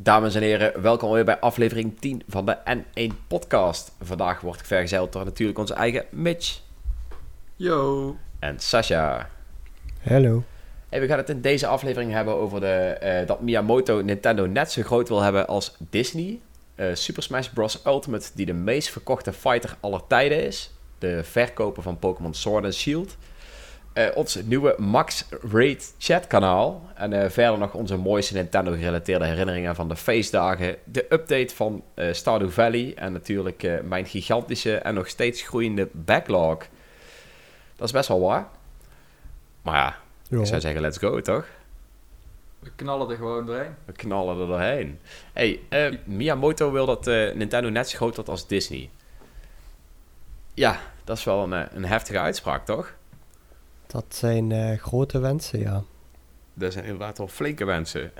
Dames en heren, welkom weer bij aflevering 10 van de N1 podcast. Vandaag word ik vergezeld door natuurlijk onze eigen Mitch. Yo. En Sasha. Hallo. Hey, we gaan het in deze aflevering hebben over de, uh, dat Miyamoto Nintendo net zo groot wil hebben als Disney. Uh, Super Smash Bros. Ultimate, die de meest verkochte fighter aller tijden is. De verkopen van Pokémon Sword and Shield. Uh, ons nieuwe Max Raid chat kanaal. En uh, verder nog onze mooiste Nintendo gerelateerde herinneringen van de feestdagen. De update van uh, Stardew Valley. En natuurlijk mijn gigantische en nog steeds groeiende backlog. Dat is best wel waar. Maar ja, jo. ik zou zeggen let's go toch? We knallen er gewoon doorheen. We knallen er doorheen. Hey, Miyamoto wil dat Nintendo net zo groot wordt als Disney. Ja, dat is wel een, een heftige uitspraak toch? Dat zijn uh, grote wensen, ja. Dat zijn inderdaad wel flinke wensen.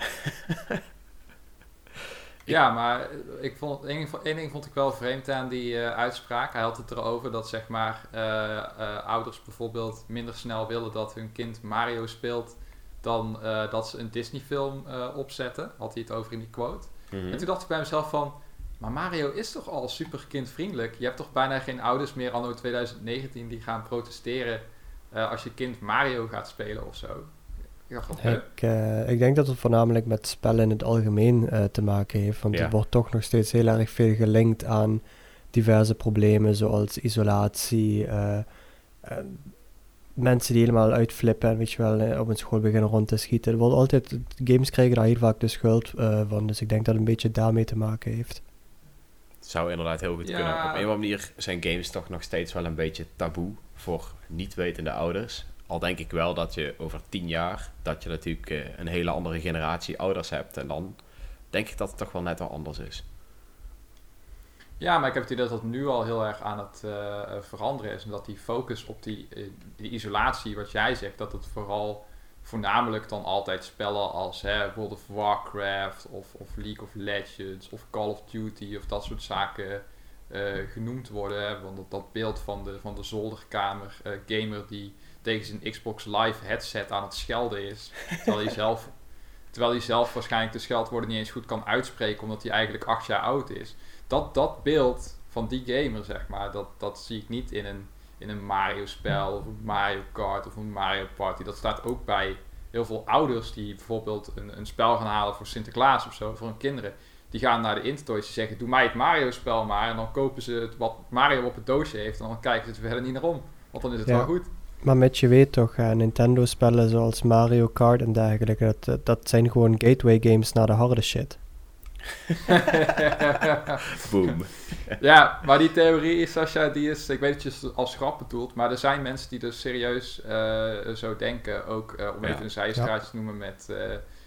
ja, maar ik vond, één, één ding vond ik wel vreemd aan die uh, uitspraak. Hij had het erover dat zeg maar, uh, ouders bijvoorbeeld minder snel willen dat hun kind Mario speelt dan dat ze een Disney-film opzetten. Had hij het over in die quote. Mm -hmm. En toen dacht ik bij mezelf van, maar Mario is toch al super kindvriendelijk? Je hebt toch bijna geen ouders meer anno 2019 die gaan protesteren uh, als je kind Mario gaat spelen of zo. Ik, ik, uh, ik, denk dat het voornamelijk met spellen in het algemeen uh, te maken heeft. Want ja. er wordt toch nog steeds heel erg veel gelinkt aan diverse problemen zoals isolatie, mensen die helemaal uitflippen en weet je wel, op een school beginnen rond te schieten. Er wordt altijd, games krijgen daar heel vaak de schuld van. Dus ik denk dat het een beetje daarmee te maken heeft. Het zou inderdaad heel goed ja. kunnen. Op een of andere manier zijn games toch nog steeds wel een beetje taboe voor niet wetende ouders. Al denk ik wel dat je over tien jaar, dat je natuurlijk uh, een hele andere generatie ouders hebt. En dan denk ik dat het toch wel net wel anders is. Ja, maar ik heb het idee dat dat nu al heel erg aan het uh, veranderen is. En dat die focus op die, uh, die isolatie, wat jij zegt, dat het vooral voornamelijk dan altijd spellen als hè, World of Warcraft of, of League of Legends of Call of Duty of dat soort zaken uh, genoemd worden. Hè? Want dat, dat, beeld van de, van de zolderkamer uh, gamer die tegen zijn Xbox Live headset aan het schelden is. Terwijl hij zelf, terwijl hij zelf waarschijnlijk de scheldwoorden niet eens goed kan uitspreken omdat hij eigenlijk acht jaar oud is. Dat, dat beeld van die gamer, zeg maar, dat, dat zie ik niet in een, in een Mario spel of een Mario Kart of een Mario Party. Dat staat ook bij heel veel ouders die bijvoorbeeld een, een spel gaan halen voor Sinterklaas of zo, voor hun kinderen die gaan naar de Intertoys en zeggen: Doe mij het Mario-spel maar. En dan kopen ze het wat Mario op het doosje heeft. En dan kijken ze er verder niet naar om. Want dan is het ja. wel goed. Maar met je weet toch, uh, Nintendo-spellen zoals Mario Kart en dergelijke, dat, dat zijn gewoon gateway games naar de harde shit. Boom. ja, maar die theorie is, Sascha, die is, ik weet dat je het als grap bedoelt, maar er zijn mensen die dus serieus uh, zo denken. Ook uh, om ja. even een zijstraatje ja. te noemen met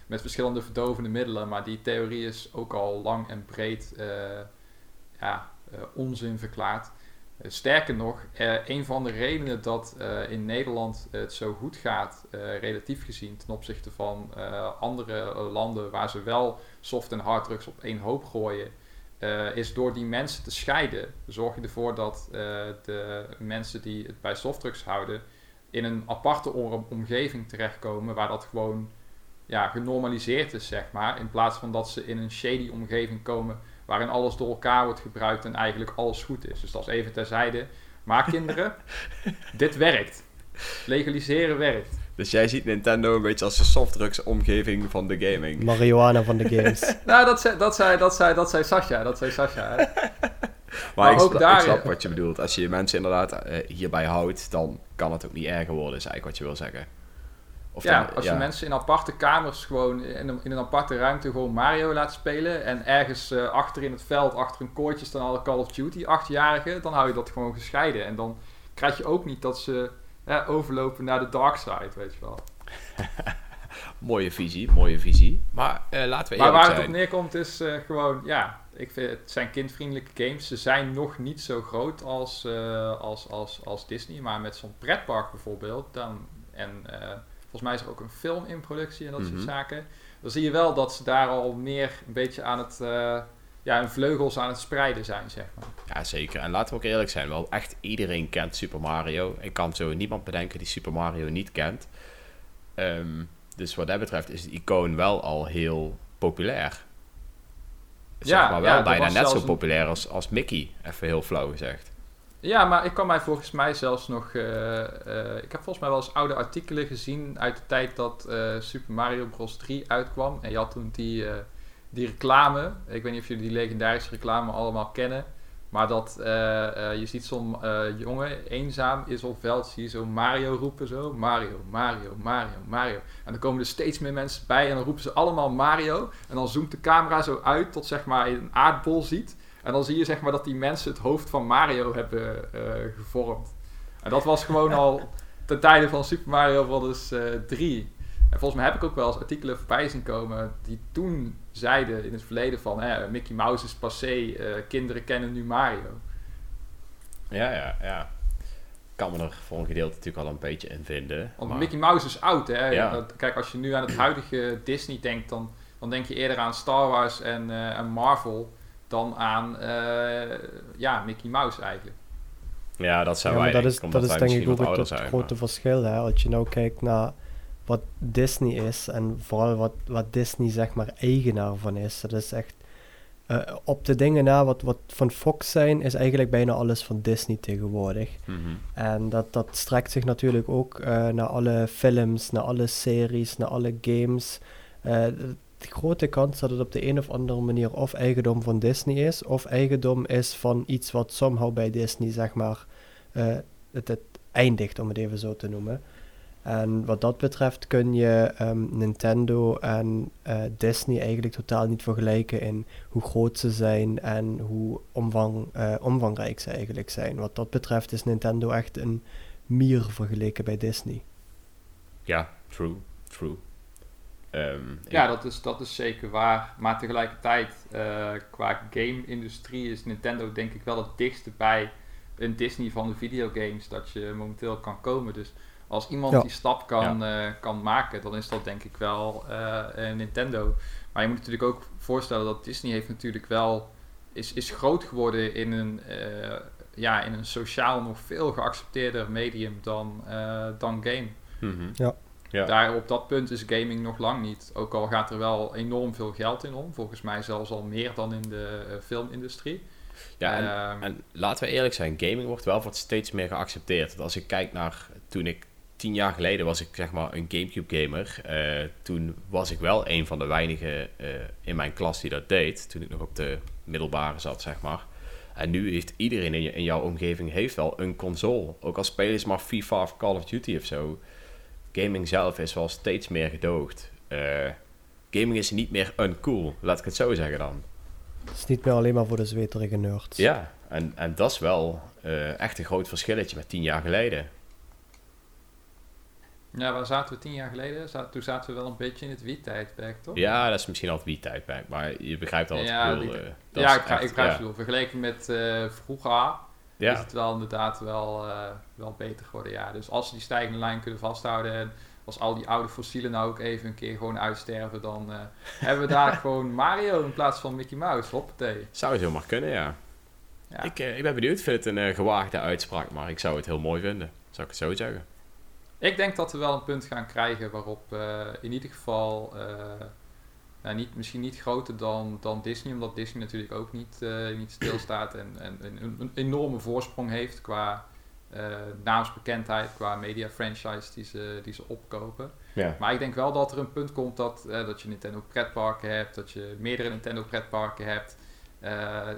met verschillende verdovende middelen. Maar die theorie is ook al lang en breed ja, onzin verklaard. Sterker nog, een van de redenen dat in Nederland het zo goed gaat, relatief gezien ten opzichte van andere landen waar ze wel soft- en harddrugs op één hoop gooien, is door die mensen te scheiden. Zorg je ervoor dat de mensen die het bij softdrugs houden in een aparte omgeving terechtkomen waar dat gewoon ja, genormaliseerd is, zeg maar. In plaats van dat ze in een shady omgeving komen waarin alles door elkaar wordt gebruikt en eigenlijk alles goed is. Dus dat is even terzijde. Maar kinderen, dit werkt. Legaliseren werkt. Dus jij ziet Nintendo een beetje als de softdrugs omgeving van de gaming. Marihuana van de games. nou, dat zei, dat zei, dat zei, dat zei Sasha. Dat zei Sasha. maar, maar, ik, ook daar, ik snap wat je bedoelt. Als je mensen inderdaad uh, hierbij houdt, dan kan het ook niet erger worden, is eigenlijk wat je wil zeggen. Of ja, dan, als ja. je mensen in aparte kamers gewoon in een, in een, aparte ruimte gewoon Mario laat spelen en ergens uh, achter in het veld, achter een koortje staan alle Call of Duty achtjarigen, dan hou je dat gewoon gescheiden. En dan krijg je ook niet dat ze uh, overlopen naar de dark side, weet je wel. mooie visie, mooie visie. Maar uh, laten we Maar waar zijn. het op neerkomt is gewoon, ja, ik vind het zijn kindvriendelijke games. Ze zijn nog niet zo groot als, als, als, als Disney, maar met zo'n pretpark bijvoorbeeld, dan en Volgens mij is er ook een film in productie en dat soort mhm. zaken. Dan zie je wel dat ze daar al meer een beetje aan het... Uh, ja, hun vleugels aan het spreiden zijn, zeg maar. Ja, zeker. En laten we ook eerlijk zijn. Wel, echt iedereen kent Super Mario. Ik kan zo niemand bedenken die Super Mario niet kent. Um, dus wat dat betreft is het icoon wel al heel populair. zeg maar wel bijna net zo populair als, als Mickey, even heel flauw gezegd. Ja, maar ik kan mij volgens mij zelfs nog. Uh, ik heb volgens mij wel eens oude artikelen gezien uit de tijd dat uh, Super Mario Bros. 3 uitkwam. En je had toen die, die reclame. Ik weet niet of jullie die legendarische reclame allemaal kennen. Maar dat je ziet zo'n jongen eenzaam is op veld, zie je zo Mario roepen zo. Mario, Mario, Mario, Mario. En dan komen er steeds meer mensen bij en dan roepen ze allemaal Mario. En dan zoomt de camera zo uit tot zeg maar je een aardbol ziet. En dan zie je zeg maar dat die mensen het hoofd van Mario hebben uh, gevormd. En dat was gewoon al ten tijde van Super Mario Bros. Uh, 3. En volgens mij heb ik ook wel eens artikelen voorbij zien komen die toen zeiden in het verleden van hè, Mickey Mouse is passé, uh, kinderen kennen nu Mario. Ja, ja, ja. Ik kan me er voor een gedeelte natuurlijk al een beetje in vinden. Want Mickey Mouse is oud, hè? Ja. Kijk, als je nu aan het huidige Disney denkt, dan, dan denk je eerder aan Star Wars en, uh, en Marvel dan aan uh, ja, Mickey Mouse eigenlijk. Ja, dat zijn ja, wij. Dat is, dat is denk ik ook het, grote verschil. Hè? Als je nou kijkt naar wat Disney is en vooral wat, wat Disney zeg maar eigenaar van is. Dat is echt uh, op de dingen na wat, wat van Fox zijn, is eigenlijk bijna alles van Disney tegenwoordig. Mm -hmm. En dat, dat strekt zich natuurlijk ook uh, naar alle films, naar alle series, naar alle games. Uh, grote kans dat het op de een of andere manier of eigendom van Disney is, of eigendom is van iets wat somehow bij Disney, zeg maar, uh, het, eindigt, om het even zo te noemen. En wat dat betreft kun je um, Nintendo en uh, Disney eigenlijk totaal niet vergelijken in hoe groot ze zijn en hoe omvang, uh, omvangrijk ze eigenlijk zijn. Wat dat betreft is Nintendo echt een mier vergeleken bij Disney. Ja, true, true. Um, ja, dat is, dat is zeker waar. Maar tegelijkertijd, uh, qua game-industrie is Nintendo denk ik wel het dichtste bij een Disney van de videogames dat je momenteel kan komen. Dus als iemand die stap kan, ja. uh, kan maken, dan is dat denk ik wel uh, Nintendo. Maar je moet natuurlijk ook voorstellen dat Disney heeft natuurlijk wel is, is groot geworden in een, ja, in een sociaal nog veel geaccepteerder medium dan, dan game. Mm -hmm. Ja. Ja. Daar op dat punt is gaming nog lang niet. Ook al gaat er wel enorm veel geld in om. Volgens mij zelfs al meer dan in de uh, filmindustrie. Ja, en, ehm, en, laten we eerlijk zijn, gaming wordt wel wat steeds meer geaccepteerd. als ik kijk naar toen ik tien jaar geleden was ik zeg maar een Gamecube gamer. Uh, toen was ik wel een van de weinigen uh, in mijn klas die dat deed. Toen ik nog op de middelbare zat, zeg maar. En nu heeft iedereen in, je, in jouw omgeving heeft wel een console. Ook al spelen ze maar FIFA of Call of Duty of zo gaming zelf is wel steeds meer gedoogd. Uh, gaming is niet meer uncool, laat ik het zo zeggen dan. Het is niet meer alleen maar voor de zweterige nerds. Ja, en, en dat is wel uh, echt een groot verschilletje met tien jaar geleden. Ja, waar zaten we tien jaar geleden? toen zaten we wel een beetje in het wiet-tijdperk, toch? Ja, dat is misschien al het wiet-tijdperk, maar je begrijpt al wat ja, ik bedoel. Uh, ja, ik, echt, ik begrijp ja. Vergeleken met uh, vroeger ja. is het wel inderdaad wel, uh, wel beter geworden. Ja. Dus als ze die stijgende lijn kunnen vasthouden en als al die oude fossielen nou ook even een keer gewoon uitsterven, dan uh, hebben we daar gewoon Mario in plaats van Mickey Mouse. Hoppatee. Zou het helemaal kunnen, ja. ja. Ik, uh, ik ben benieuwd. Ik vind het een gewaagde uitspraak, maar ik zou het heel mooi vinden. Zou ik het zo zeggen. Ik denk dat we wel een punt gaan krijgen waarop in ieder geval nou, niet, misschien niet groter dan, dan Disney, omdat Disney natuurlijk ook niet, uh, niet stilstaat en, en, en, een enorme voorsprong heeft qua uh, naamsbekendheid, qua media franchise die ze, die ze opkopen. Ja. Maar ik denk wel dat er een punt komt dat, uh, dat je Nintendo pretparken hebt, dat je meerdere Nintendo pretparken hebt.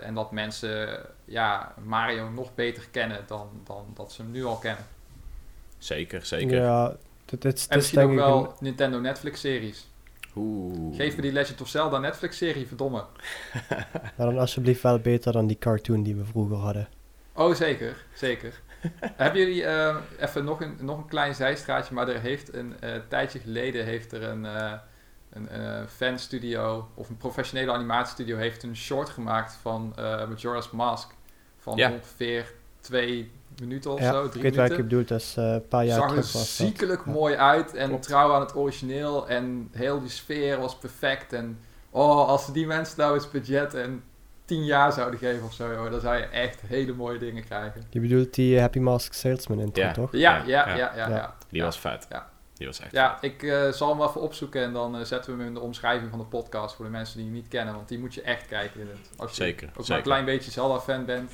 en dat mensen ja, Mario nog beter kennen dan, dan dat ze hem nu al kennen. Zeker, zeker. Ja, dit, dit, en misschien ook wel Nintendo Netflix series. Oeh. Geef me die Legend of Zelda Netflix-serie, verdomme. maar dan alsjeblieft wel beter dan die cartoon die we vroeger hadden. Oh, zeker. Zeker. Hebben jullie uh, even nog een, nog een klein zijstraatje, maar er heeft een uh, tijdje geleden heeft er een, uh, een fanstudio of een professionele animatiestudio heeft een short gemaakt van Majora's Mask van ongeveer twee minuten of ja, zo. Drie ik weet minuten. ik bedoel, dat is een paar jaar Zag terug. Zag er ziekelijk mooi uit en Klopt. trouw aan het origineel en heel die sfeer was perfect. En oh, als ze die mensen nou eens budget en tien jaar zouden geven of zo, dan zou je echt hele mooie dingen krijgen. Je bedoelt die Happy Mask Salesman in ja. toch? Ja, ja, ja, ja. ja, Die was vet. Ja. Die was echt Ja, ik uh, zal hem even opzoeken en dan uh, zetten we hem in de omschrijving van de podcast voor de mensen die hem niet kennen. Want die moet je echt kijken. In het, als je zeker, ook zeker. maar een klein beetje Zelda-fan bent.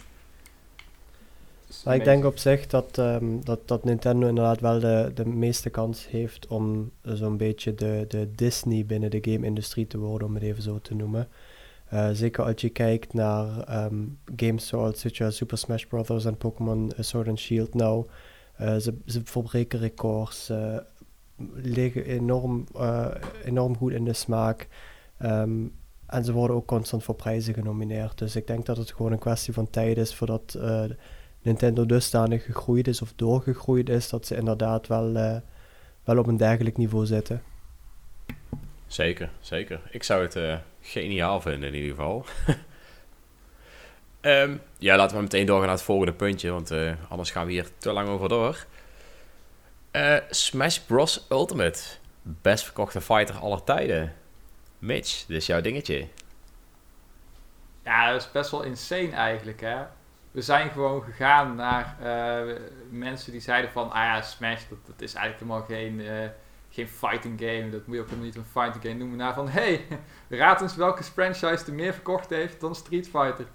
Maar ik denk op zich dat, um, dat, dat Nintendo inderdaad wel de, de meeste kans heeft om zo'n beetje de, de Disney binnen de game-industrie te worden, om het even zo te noemen. Uh, zeker als je kijkt naar um, games zoals Super Smash Bros. en Pokémon Sword and Shield nou. Uh, ze, ze verbreken records, uh, liggen enorm, enorm goed in de smaak. Um, en ze worden ook constant voor prijzen genomineerd. Dus ik denk dat het gewoon een kwestie van tijd is voordat Nintendo dusdanig gegroeid is of doorgegroeid is, dat ze inderdaad wel, wel op een dergelijk niveau zitten. Zeker, zeker. Ik zou het uh, geniaal vinden in ieder geval. um, ja, laten we meteen doorgaan naar het volgende puntje, want uh, anders gaan we hier te lang over door. Uh, Smash Bros. Ultimate. Best verkochte fighter aller tijden. Mitch, dit is jouw dingetje. Ja, dat is best wel insane eigenlijk, hè. We zijn gewoon gegaan naar mensen die zeiden van... Ah ja, Smash, dat, dat is eigenlijk helemaal geen geen fighting game. Dat moet je ook helemaal niet een fighting game noemen. Naar van, hey, raad eens welke franchise er meer verkocht heeft dan Street Fighter.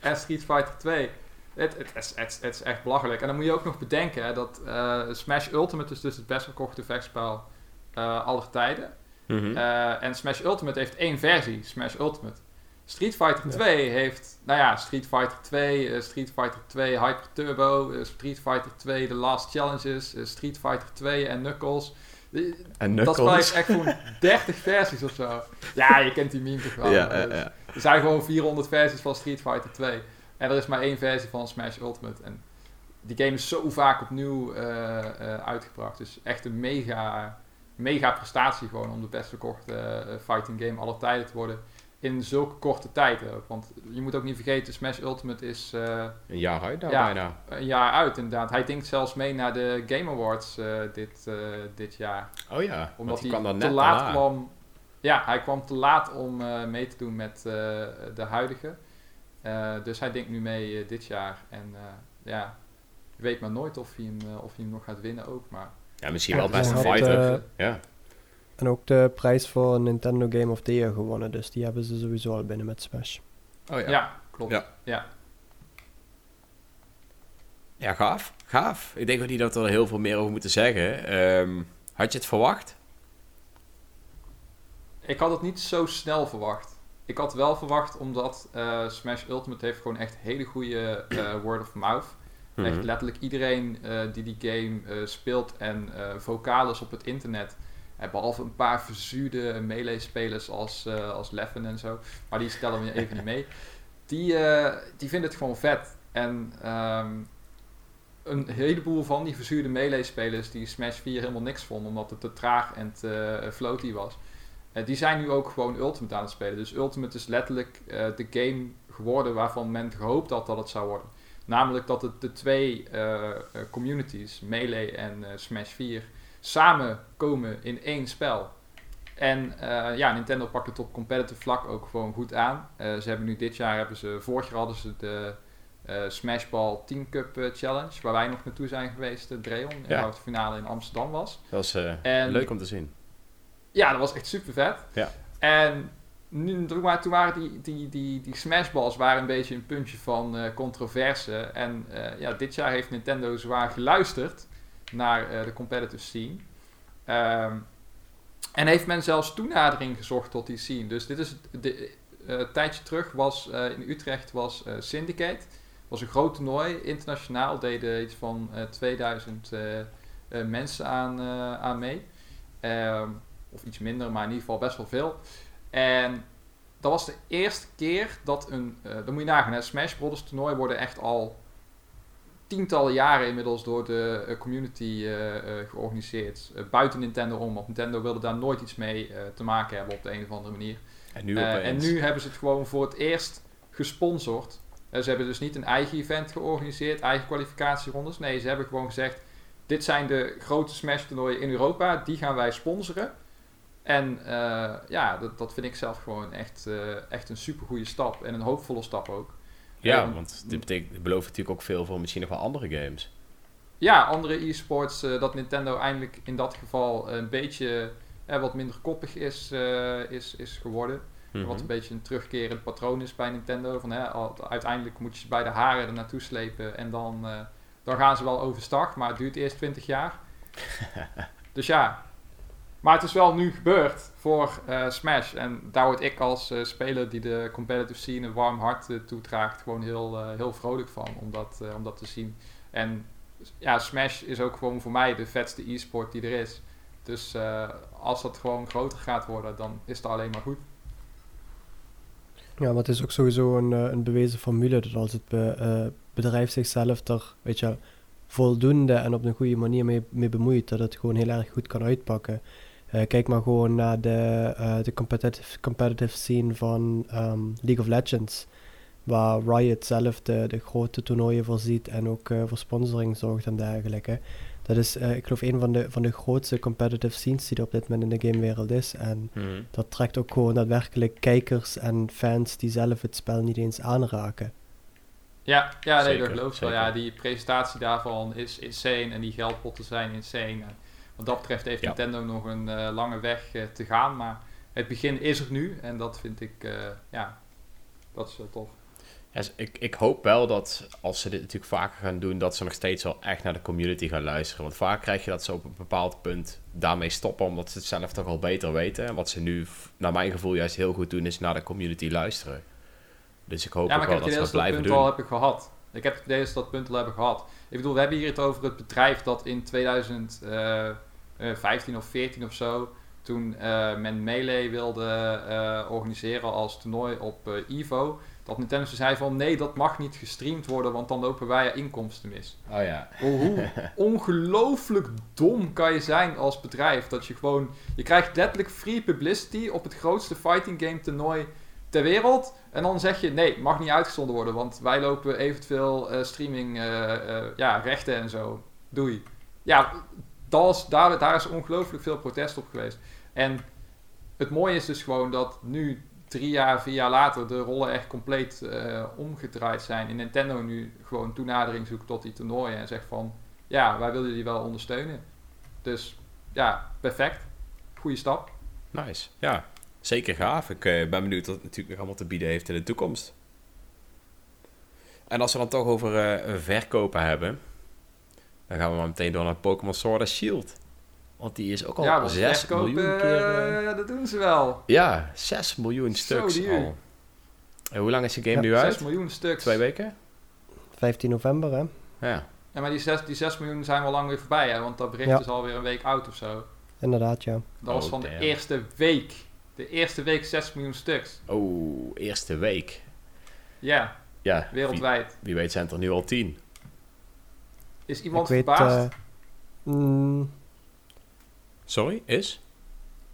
En Street Fighter 2. Het, het, het, het, het is echt belachelijk. En dan moet je ook nog bedenken hè, dat uh, Smash Ultimate is dus het best verkochte vechtspel aller tijden. Mm -hmm. uh, en Smash Ultimate heeft één versie, Smash Ultimate. Street Fighter 2 heeft, nou ja, Street Fighter 2, Street Fighter 2 Hyper Turbo, Street Fighter 2 The Last Challenges, Street Fighter 2 en Knuckles. En dat spel heeft echt gewoon 30 versies of zo. Ja, je kent die meme toch wel. Ja, ja. Er zijn gewoon 400 versies van Street Fighter 2. En er is maar één versie van Smash Ultimate. En die game is zo vaak opnieuw uitgebracht. Dus echt een mega, mega prestatie gewoon om de best verkochte fighting game aller tijden te worden in zulke korte tijd ook. Want je moet ook niet vergeten, Smash Ultimate is... Uh, een jaar uit nou ja, bijna. Een jaar uit inderdaad. Hij denkt zelfs mee naar de Game Awards uh, dit, uh, dit jaar. Oh ja, Omdat hij kwam dan te net laat daarna. kwam... Ja, hij kwam te laat om mee te doen met de huidige. dus hij denkt nu mee dit jaar. En ja, je weet maar nooit of hij hem, of hij hem nog gaat winnen ook. Maar ja, misschien wel best een fighter. ja. En ook de prijs voor Nintendo Game of the Year gewonnen. Dus die hebben ze sowieso al binnen met Smash. Oh ja. Ja, klopt. Ja. ja. Ja, gaaf. Gaaf. Ik denk ook niet dat we er heel veel meer over moeten zeggen. Um, had je het verwacht? Ik had het niet zo snel verwacht. Ik had wel verwacht omdat uh, Smash Ultimate heeft gewoon echt hele goede uh, word of mouth. Mm -hmm. Echt letterlijk iedereen uh, die die game speelt en vocaal is op het internet behalve een paar verzuurde melee-spelers als, uh, als Leffen en zo. Maar die stellen we even niet mee. Die, uh, die vinden het gewoon vet. En um, een heleboel van die verzuurde melee-spelers die Smash 4 helemaal niks vonden. Omdat het te traag en te uh, floaty was. die zijn nu ook gewoon Ultimate aan het spelen. Dus Ultimate is letterlijk de game geworden waarvan men gehoopt had dat het zou worden. Namelijk dat het de twee communities, Melee en Smash 4 samenkomen in één spel. En uh, ja, Nintendo pakt het op competitive vlak ook gewoon goed aan. Uh, ze hebben nu dit jaar, hebben ze, vorig jaar hadden ze de uh, Smashball Team Cup Challenge, waar wij nog naartoe zijn geweest, de Dreon, ja. waar de finale in Amsterdam was. Dat was en, leuk om te zien. Ja, dat was echt super vet. Ja. En nu, toen waren die, die, die, die Smashballs waren een beetje een puntje van controverse. En ja, dit jaar heeft Nintendo zwaar geluisterd naar uh, de competitive scene. Um, en heeft men zelfs toenadering gezocht tot die scene. Dus dit is de, uh, een tijdje terug was uh, in Utrecht was Syndicate. was een groot toernooi, internationaal. Deden iets van 2000 mensen aan, aan mee. Um, of iets minder, maar in ieder geval best wel veel. En dat was de eerste keer dat een... dan moet je nagaan, hè, Smash Bros. toernooi worden echt al tientallen jaren inmiddels door de uh, community uh, uh, georganiseerd. buiten Nintendo om. Want Nintendo wilde daar nooit iets mee te maken hebben op de een of andere manier. En nu, en nu hebben ze het gewoon voor het eerst gesponsord. ze hebben dus niet een eigen event georganiseerd, eigen kwalificatierondes. Nee, ze hebben gewoon gezegd: dit zijn de grote Smash toernooien in Europa, die gaan wij sponsoren. En ja, dat, dat vind ik zelf gewoon echt, echt een super goede stap en een hoopvolle stap ook. Ja, want dit, betekent, belooft natuurlijk ook veel voor misschien nog wel andere games. ja, andere e-sports, dat Nintendo eindelijk in dat geval een beetje wat minder koppig is, is, is geworden. Wat een mhm. beetje een terugkerend patroon is bij Nintendo. Van, hè, uiteindelijk moet je ze bij de haren er naartoe slepen en dan, dan gaan ze wel overstag. Maar het duurt eerst 20 jaar. dus ja, maar het is wel nu gebeurd voor uh, Smash. En daar word ik als uh, speler die de competitive scene een warm hart uh, toedraagt, gewoon heel, heel vrolijk van om dat, om dat te zien. En ja, Smash is ook gewoon voor mij de vetste e-sport die er is. Dus als dat gewoon groter gaat worden, dan is het alleen maar goed. Ja, maar het is ook sowieso een, een bewezen formule dat als het be, bedrijf zichzelf er, weet je, voldoende en op een goede manier mee, mee bemoeit, dat het gewoon heel erg goed kan uitpakken. Uh, kijk maar gewoon naar de, uh, de competitive, competitive scene van um, League of Legends. Waar Riot zelf de, de grote toernooien voorziet en ook uh, voor sponsoring zorgt en dergelijke. Dat is, ik geloof, een van de, van de grootste competitive scenes die er op dit moment in de gamewereld is. En hmm. dat trekt ook gewoon daadwerkelijk kijkers en fans die zelf het spel niet eens aanraken. Ja, ja nee, dat geloof ik wel. Ja, die presentatie daarvan is insane en die geldpotten zijn insane. Wat dat betreft heeft Nintendo nog een uh, lange weg uh, te gaan. Maar het begin is er nu. En dat vind ik, uh, ja, dat is wel tof. Ja, ik, ik hoop wel dat als ze dit natuurlijk vaker gaan doen, dat ze nog steeds wel echt naar de community gaan luisteren. Want vaak krijg je dat ze op een bepaald punt daarmee stoppen, omdat ze het zelf toch al beter weten. En wat ze nu, naar mijn gevoel, juist heel goed doen, is naar de community luisteren. Dus ik hoop ook wel dat ze dat blijven doen. Ja, maar dat punt al heb ik gehad. Ik heb het idee dat ze dat punt al hebben gehad. Ik bedoel, we hebben hier het over het bedrijf dat in 2015 of 14 of zo, toen uh, men Melee wilde organiseren als toernooi op Evo, dat Nintendo zei van nee, dat mag niet gestreamd worden, want dan lopen wij inkomsten mis. Oh ja. hoe ongelooflijk dom kan je zijn als bedrijf dat je gewoon, je krijgt letterlijk free publicity op het grootste fighting game toernooi ter wereld. En dan zeg je, nee, mag niet uitgezonden worden, want wij lopen eventueel uh, streaming uh, ja, rechten en zo. Doei. Ja, dat daar, daar is ongelooflijk veel protest op geweest. En het mooie is dus gewoon dat nu, drie jaar, vier jaar later, de rollen echt compleet omgedraaid zijn. En Nintendo nu gewoon toenadering zoekt tot die toernooien en zegt van, ja, wij willen jullie wel ondersteunen. Dus ja, perfect. Goeie stap. Nice, ja zeker gaaf. Ik uh, ben benieuwd wat het natuurlijk nog allemaal te bieden heeft in de toekomst. En als we dan toch over uh, verkopen hebben, dan gaan we maar meteen door naar Pokémon Sword and Shield. Want die is ook al ja, 6 miljoen keer... Uh, dat doen ze wel. Ja, 6 miljoen stuks al. En hoe lang is de game nu uit? 6 miljoen stuks. Twee weken? 15 november, hè? Ja. Ja, maar die 6, die 6 miljoen zijn wel lang weer voorbij, hè? Want dat bericht ja. is alweer een week oud of zo. Inderdaad, ja. Dat was oh, van de eerste week. De eerste week 6 miljoen stuks. Oh, eerste week. Ja, ja wereldwijd. Wie, wie weet zijn er nu al 10. Is iemand verbaasd? Uh, mm. Sorry, is?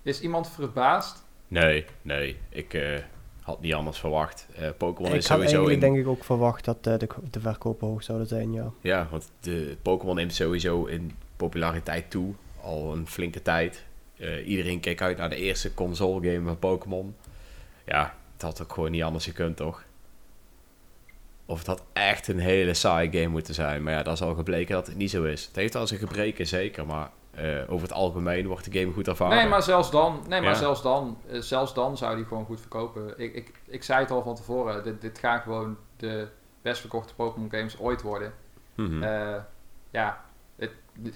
Is iemand verbaasd? Nee, nee. Ik uh, had niet anders verwacht. Uh, Pokémon is sowieso... Ik denk ik ook verwacht dat de, de verkopen hoog zouden zijn, ja. Ja, want de Pokémon neemt sowieso in populariteit toe. Al een flinke tijd. Uh, iedereen keek uit naar de eerste console game van Pokémon. Ja, het had ook gewoon niet anders gekund, toch? Of het had echt een hele saaie game moeten zijn. Maar ja, dat is al gebleken dat het niet zo is. Het heeft wel zijn gebreken, zeker. Maar uh, over het algemeen wordt de game goed ervaren. Nee, maar zelfs dan, nee, maar zelfs dan, uh, zelfs dan zou die gewoon goed verkopen. Ik, ik, ik zei het al van tevoren. Dit, dit gaan gewoon de best verkochte Pokémon games ooit worden. Mm -hmm. ja,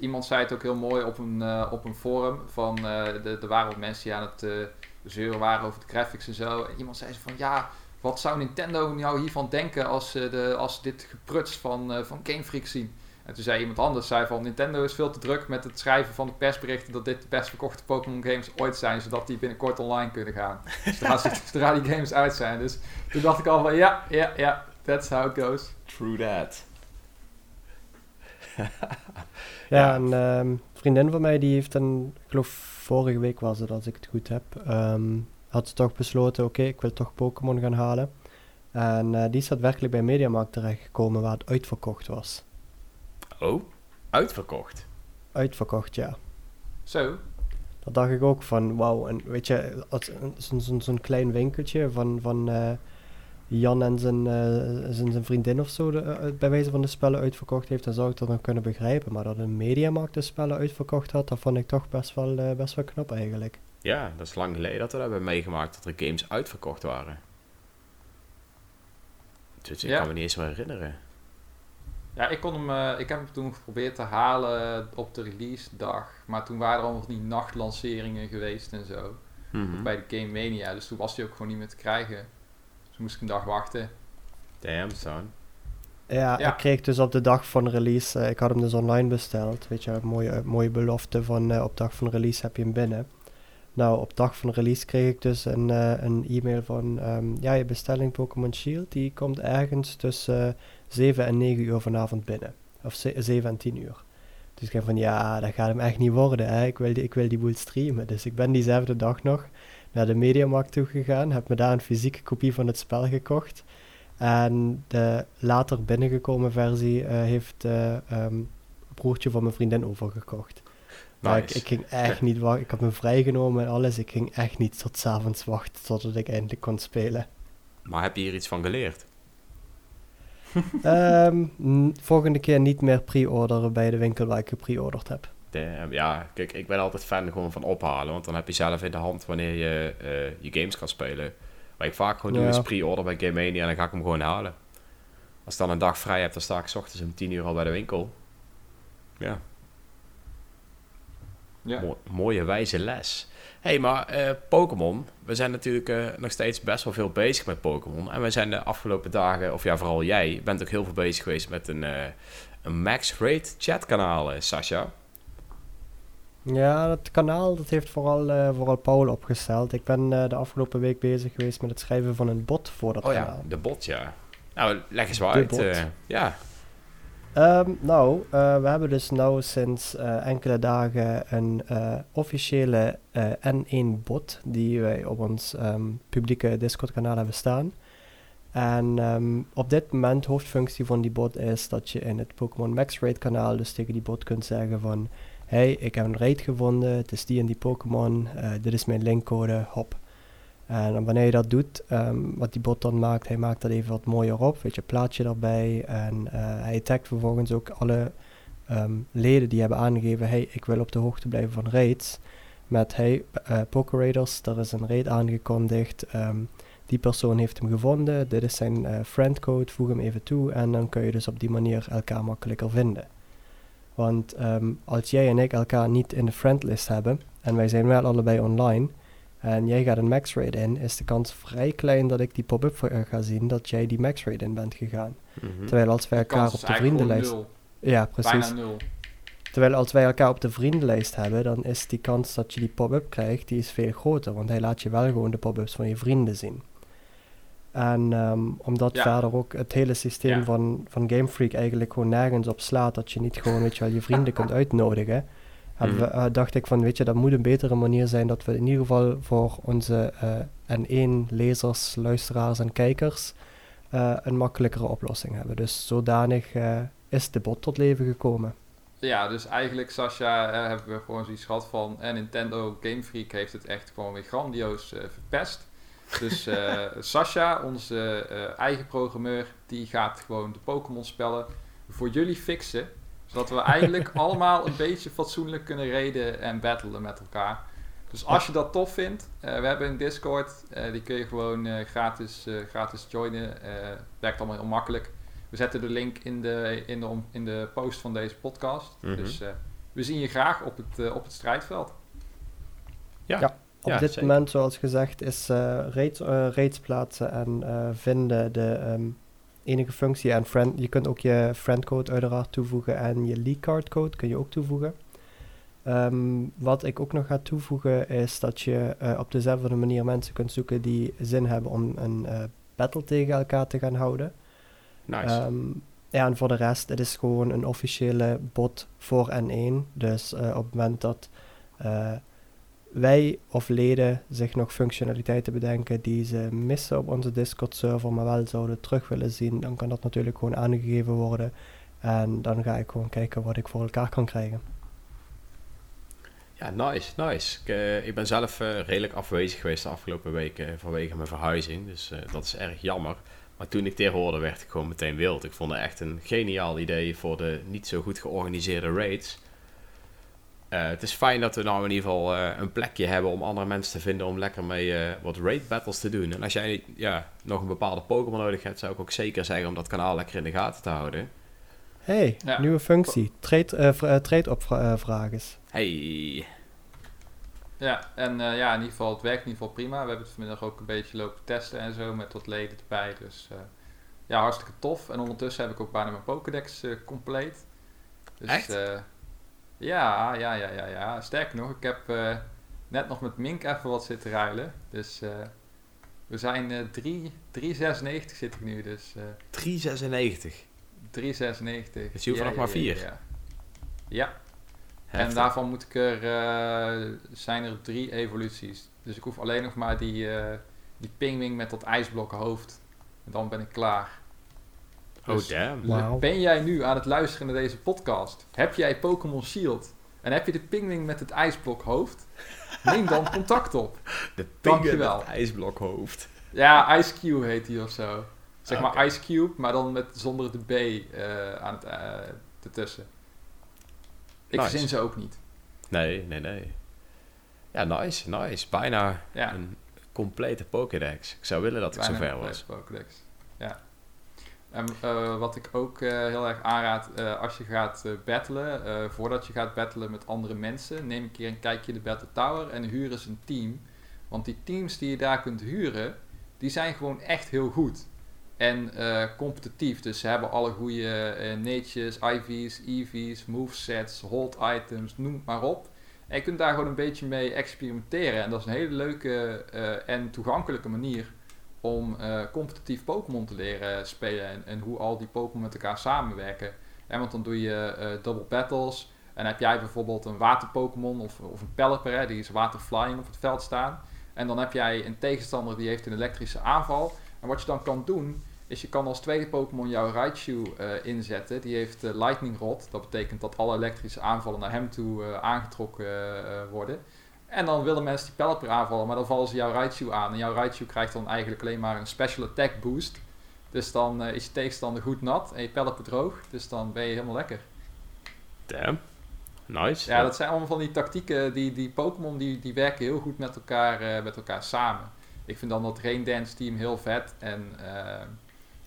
iemand zei het ook heel mooi op een, uh, op een forum. Van, uh, de, er waren ook mensen die aan het uh, zeuren waren over de graphics en zo. En iemand zei van ja, wat zou Nintendo nou hiervan denken als ze de, als dit gepruts van, van Game Freak zien? En toen zei iemand anders, zei van Nintendo is veel te druk met het schrijven van de persberichten dat dit de best verkochte Pokémon games ooit zijn, zodat die binnenkort online kunnen gaan. zodra, zodra die games uit zijn. Dus toen dacht ik al van ja, ja, ja, that's how it goes. True that. Ja, een um, vriendin van mij die heeft een, ik geloof vorige week was het als ik het goed heb, um, had ze toch besloten, oké, ik wil toch Pokémon gaan halen. En uh, die is daadwerkelijk bij Mediamarkt terechtgekomen waar het uitverkocht was. Oh, uitverkocht? Uitverkocht, ja. Zo? Dat dacht ik ook van, wauw. En weet je, zo'n zo, zo klein winkeltje van, van uh, Jan en zijn, eh, zijn, zijn vriendin of zo de, eh, bij wijze van de spellen uitverkocht heeft, dan zou ik dat nog kunnen begrijpen. Maar dat een mediamarkt de spellen uitverkocht had, dat vond ik toch best wel, eh, best wel knap eigenlijk. Ja, dat is lang geleden dat we dat hebben meegemaakt, dat er games uitverkocht waren. Dus ik Ja. kan me niet eens meer herinneren. Ja, ik, kon hem, eh, ik heb hem toen geprobeerd te halen op de release dag. Maar toen waren er al nog die nachtlanceringen geweest en zo. Mhm. Bij de Game Mania. Dus toen was hij ook gewoon niet meer te krijgen. Dus moest ik een dag wachten. Damn, son. Ja, Ja. ik kreeg dus op de dag van release, eh, ik had hem dus online besteld. Weet je, een mooie, eh, mooie belofte van eh, op dag van release heb je hem binnen. Nou, op dag van release kreeg ik dus een, eh, een e-mail van, ehm, ja, je bestelling Pokémon Shield, die komt ergens tussen eh, 7 en 9 uur vanavond binnen. Of ze- 7 en 10 uur. Dus ik denk van, ja, dat gaat hem echt niet worden, hè. Ik wil die, ik wil die boel streamen. Dus ik ben diezelfde dag nog naar de Mediamarkt toe gegaan, heb me daar een fysieke kopie van het spel gekocht. En de later binnengekomen versie eh, heeft ehm, broertje van mijn vriendin overgekocht. Maar ik, Nice. ik ging echt niet wachten. Ik had me vrijgenomen en alles. Ik ging echt niet tot 's avonds wachten totdat ik eindelijk kon spelen. Maar heb je hier iets van geleerd? Ehm, volgende keer niet meer pre-orderen bij de winkel waar ik gepre-orderd heb. Ja, kijk, ik ben altijd fan gewoon van ophalen. Want dan heb je zelf in de hand wanneer je eh, je games kan spelen. Wat ik vaak gewoon doe Ja. is pre-order bij Game Mania en dan ga ik hem gewoon halen. Als ik dan een dag vrij heb, dan sta ik 's ochtends om 10 uur al bij de winkel. Ja, Ja. Mo- mooie wijze les. hey, maar eh, Pokémon. We zijn natuurlijk eh, nog steeds best wel veel bezig met Pokémon. En we zijn de afgelopen dagen, of ja, vooral jij, bent ook heel veel bezig geweest met een, eh, een Max Raid chat kanaal, eh, Sasha. Ja, het kanaal dat heeft vooral, eh, vooral Paul opgesteld. Ik ben eh, de afgelopen week bezig geweest met het schrijven van een bot voor dat Oh ja, kanaal. de bot, ja. Nou, leg eens De uit. eh, ja, Ehm, nou, we hebben dus nu sinds enkele dagen een officiële eh, N1-bot die wij op ons ehm, publieke Discord-kanaal hebben staan. En ehm, op dit moment, hoofdfunctie van die bot is dat je in het Pokémon Max Raid kanaal dus tegen die bot kunt zeggen van Hey, ik heb een raid gevonden, het is die en die Pokémon, eh, dit is mijn linkcode, hop. En wanneer je dat doet, ehm, wat die bot dan maakt, hij maakt dat even wat mooier op, weet je, plaatje erbij. En eh, hij tagt vervolgens ook alle ehm, leden die hebben aangegeven, hey, ik wil op de hoogte blijven van raids. Met, hey, uh, Poké Raiders, er is een raid aangekondigd, ehm, die persoon heeft hem gevonden, dit is zijn eh, friendcode, voeg hem even toe. En dan kun je dus op die manier elkaar makkelijker vinden. Want ehm, als jij en ik elkaar niet in de friendlist hebben, en wij zijn wel allebei online, en jij gaat een max raid in, is de kans vrij klein dat ik die pop-up voor- eh, ga zien dat jij die max raid in bent gegaan. mhm. Terwijl als wij elkaar op de vriendenlijst... nul. Ja, precies. Bijna nul. Terwijl als wij elkaar op de vriendenlijst hebben, dan is die kans dat je die pop-up krijgt, die is veel groter. Want hij laat je wel gewoon de pop-ups van je vrienden zien. En ehm, omdat Ja. verder ook het hele systeem Ja. van, van Game Freak eigenlijk gewoon nergens op slaat, dat je niet gewoon, weet je wel, je vrienden kunt uitnodigen, we, eh, dacht ik van, weet je, dat moet een betere manier zijn dat we in ieder geval voor onze eh N1-lezers, luisteraars en kijkers eh, een makkelijkere oplossing hebben. Dus zodanig is de bot tot leven gekomen. Ja, dus eigenlijk, Sascha, eh, hebben we gewoon zoiets gehad van... En Nintendo Game Freak heeft het echt gewoon weer grandioos verpest. Dus eh Sascha, onze eh, eigen programmeur, die gaat gewoon de Pokémon spellen voor jullie fixen. Zodat we eigenlijk allemaal een beetje fatsoenlijk kunnen raiden en battlen met elkaar. Dus als je dat tof vindt, eh, we hebben een Discord, eh, die kun je gewoon eh, gratis, eh, gratis joinen. Eh werkt allemaal heel makkelijk. We zetten de link in de, in de, om- in de post van deze podcast. Mhm. Dus eh, we zien je graag op het, op het strijdveld. ja. ja. Op Ja, dit zeker. moment, zoals gezegd, is eh raids, eh, raids plaatsen en eh, vinden de ehm, enige functie. En friend, je kunt ook je friendcode uiteraard toevoegen en je league card code kun je ook toevoegen. Ehm, wat ik ook nog ga toevoegen is dat je op dezelfde manier mensen kunt zoeken die zin hebben om een eh, battle tegen elkaar te gaan houden. Nice. Ehm, ja, en voor de rest, het is gewoon een officiële bot voor N1. Dus op het moment dat wij of leden zich nog functionaliteiten bedenken die ze missen op onze Discord-server, maar wel zouden terug willen zien, dan kan dat natuurlijk gewoon aangegeven worden. En dan ga ik gewoon kijken wat ik voor elkaar kan krijgen. Ja, nice, nice. Ik, ik ben zelf uh, redelijk afwezig geweest de afgelopen weken vanwege mijn verhuizing. Dus dat is erg jammer. Maar toen ik dit hoorde, werd ik gewoon meteen wild. Ik vond het echt een geniaal idee voor de niet zo goed georganiseerde raids. Het is fijn dat we nou in ieder geval een plekje hebben om andere mensen te vinden om lekker mee wat raid battles te doen. En als jij ja, nog een bepaalde Pokémon nodig hebt, zou ik ook zeker zeggen om dat kanaal lekker in de gaten te houden. hey, nieuwe functie. Trade, uh, trade op vragen. Hey. Ja, en uh, ja, in ieder geval, het werkt in ieder geval prima. We hebben het vanmiddag ook een beetje lopen testen en zo, met wat leden erbij. Dus uh, ja, hartstikke tof. En ondertussen heb ik ook bijna mijn Pokédex uh, compleet. Dus, Echt? Ja, ja, ja, ja, ja. Sterker nog, ik heb net nog met Mink even wat zitten ruilen. Dus we zijn 3, 3,96 zit ik nu. Dus, 3,96? 3,96. Dus je hoeft ja, nog maar 4? Ja, ja. En daarvan moet ik er, uh, zijn er drie evoluties. Dus ik hoef alleen nog maar die, uh, die pingwing met dat ijsblok hoofd. En dan ben ik klaar. Oh dus damn. Wow. Ben jij nu aan het luisteren naar deze podcast? Heb jij Pokémon Shield? En heb je de pingwing met het ijsblok hoofd? Neem dan contact op. De pingwing met het ijsblok hoofd. Ja, Ice Cube heet hij of zo. Zeg maar Ice Cube, maar dan met zonder de B uh, aan het, ertussen. Ik nice. verzin ze ook niet. Nee, nee, nee. Ja, nice, nice. Bijna een complete Pokédex. Ik zou willen dat ik zover was. Pokédex. Ja. En uh, wat ik ook uh, heel erg aanraad, uh, als je gaat battlen, voordat je gaat battelen met andere mensen, neem een keer een kijkje in de Battle Tower en huur eens een team. Want die teams die je daar kunt huren, die zijn gewoon echt heel goed. En competitief. Dus ze hebben alle goede netjes, IV's, EV's, movesets, hold items, noem maar op. En je kunt daar gewoon een beetje mee experimenteren. En dat is een hele leuke en toegankelijke manier om competitief Pokémon te leren spelen. En, en, hoe al die Pokémon met elkaar samenwerken. En want dan doe je double battles. En heb jij bijvoorbeeld een water Pokémon of, of een Pelipper, hè, die is waterflying op het veld staan. En dan heb jij een tegenstander die heeft een elektrische aanval. En wat je dan kan doen, is je kan als tweede Pokémon jouw Raichu uh, inzetten. Die heeft uh, Lightning Rod. Dat betekent dat alle elektrische aanvallen naar hem toe uh, aangetrokken worden. En dan willen mensen die Pelipper aanvallen, maar dan vallen ze jouw Raichu aan. En jouw Raichu krijgt dan eigenlijk alleen maar een special attack boost. Dus dan is je tegenstander goed nat en je Pelipper droog. Dus dan ben je helemaal lekker. Damn. Nice. Ja, dat zijn allemaal van die tactieken. Die, die Pokémon die, die werken heel goed met elkaar, met elkaar samen. Ik vind dan dat Rain Dance team heel vet. En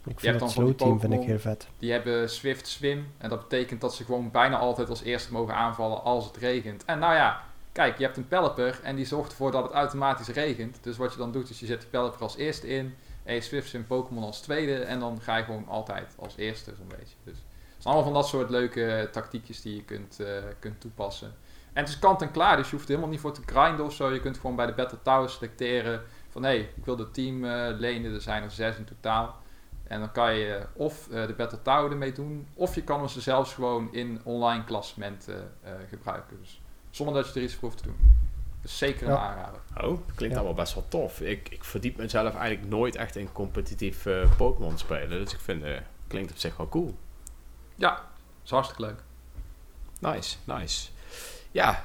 ik vind het slow team vind ik heel vet. Die hebben Swift Swim. En dat betekent dat ze gewoon bijna altijd als eerste mogen aanvallen als het regent. En nou ja, kijk, je hebt een Pelipper en die zorgt ervoor dat het automatisch regent. Dus wat je dan doet is je zet die Pelipper als eerste in. En Swift Swim Pokémon als tweede. En dan ga je gewoon altijd als eerste zo'n beetje. Dus het zijn allemaal van dat soort leuke tactiekjes die je kunt, uh, kunt toepassen. En het is kant en klaar, dus je hoeft er helemaal niet voor te grinden of zo. Je kunt gewoon bij de Battle Tower selecteren van hé, hey, ik wil de team uh, lenen. Er zijn er zes in totaal. En dan kan je of de Battle Tower ermee doen, of je kan ze zelfs gewoon in online klassementen uh, gebruiken. Dus zonder dat je er iets voor hoeft te doen. Dus zeker een ja. aanrader. Oh, klinkt allemaal best wel tof. Ik, ik verdiep mezelf eigenlijk nooit echt in competitief uh, Pokémon spelen. Dus ik vind, het klinkt op zich wel cool. Ja, is hartstikke leuk. Nice, nice. Ja,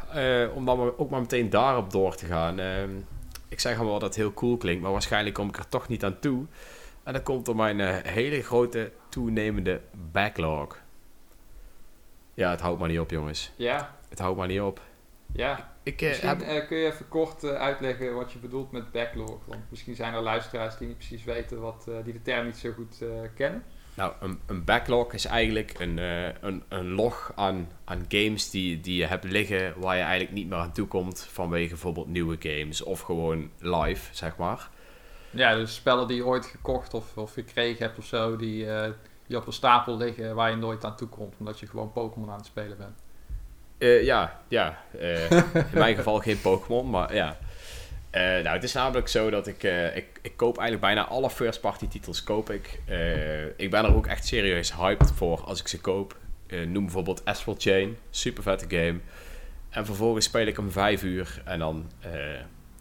om dan ook maar meteen daarop door te gaan. Ehm, ik zeg wel dat het heel cool klinkt, maar waarschijnlijk kom ik er toch niet aan toe. En dat komt door mijn uh, hele grote toenemende backlog. Ja, het houdt maar niet op, jongens. Ja. Het houdt maar niet op. Ja. Ik, uh, misschien heb... uh, kun je even kort uitleggen wat je bedoelt met backlog. Want misschien zijn er luisteraars die niet precies weten wat, die de term niet zo goed kennen. Nou, een, een, backlog is eigenlijk een, een, een log aan, aan games die, die je hebt liggen waar je eigenlijk niet meer aan toe komt vanwege bijvoorbeeld nieuwe games of gewoon live, zeg maar. Ja, dus spellen die je ooit gekocht of, of gekregen hebt of zo, die, uh, die op een stapel liggen waar je nooit aan toe komt, omdat je gewoon Pokémon aan het spelen bent. Uh, ja, ja. Uh, in mijn geval geen Pokémon, maar ja. nou, het is namelijk zo dat ik, ik, ik koop eigenlijk bijna alle first-party titels koop ik. ik ben er ook echt serieus hyped voor als ik ze koop. noem bijvoorbeeld Astral Chain, super vette game. En vervolgens speel ik hem vijf uur en dan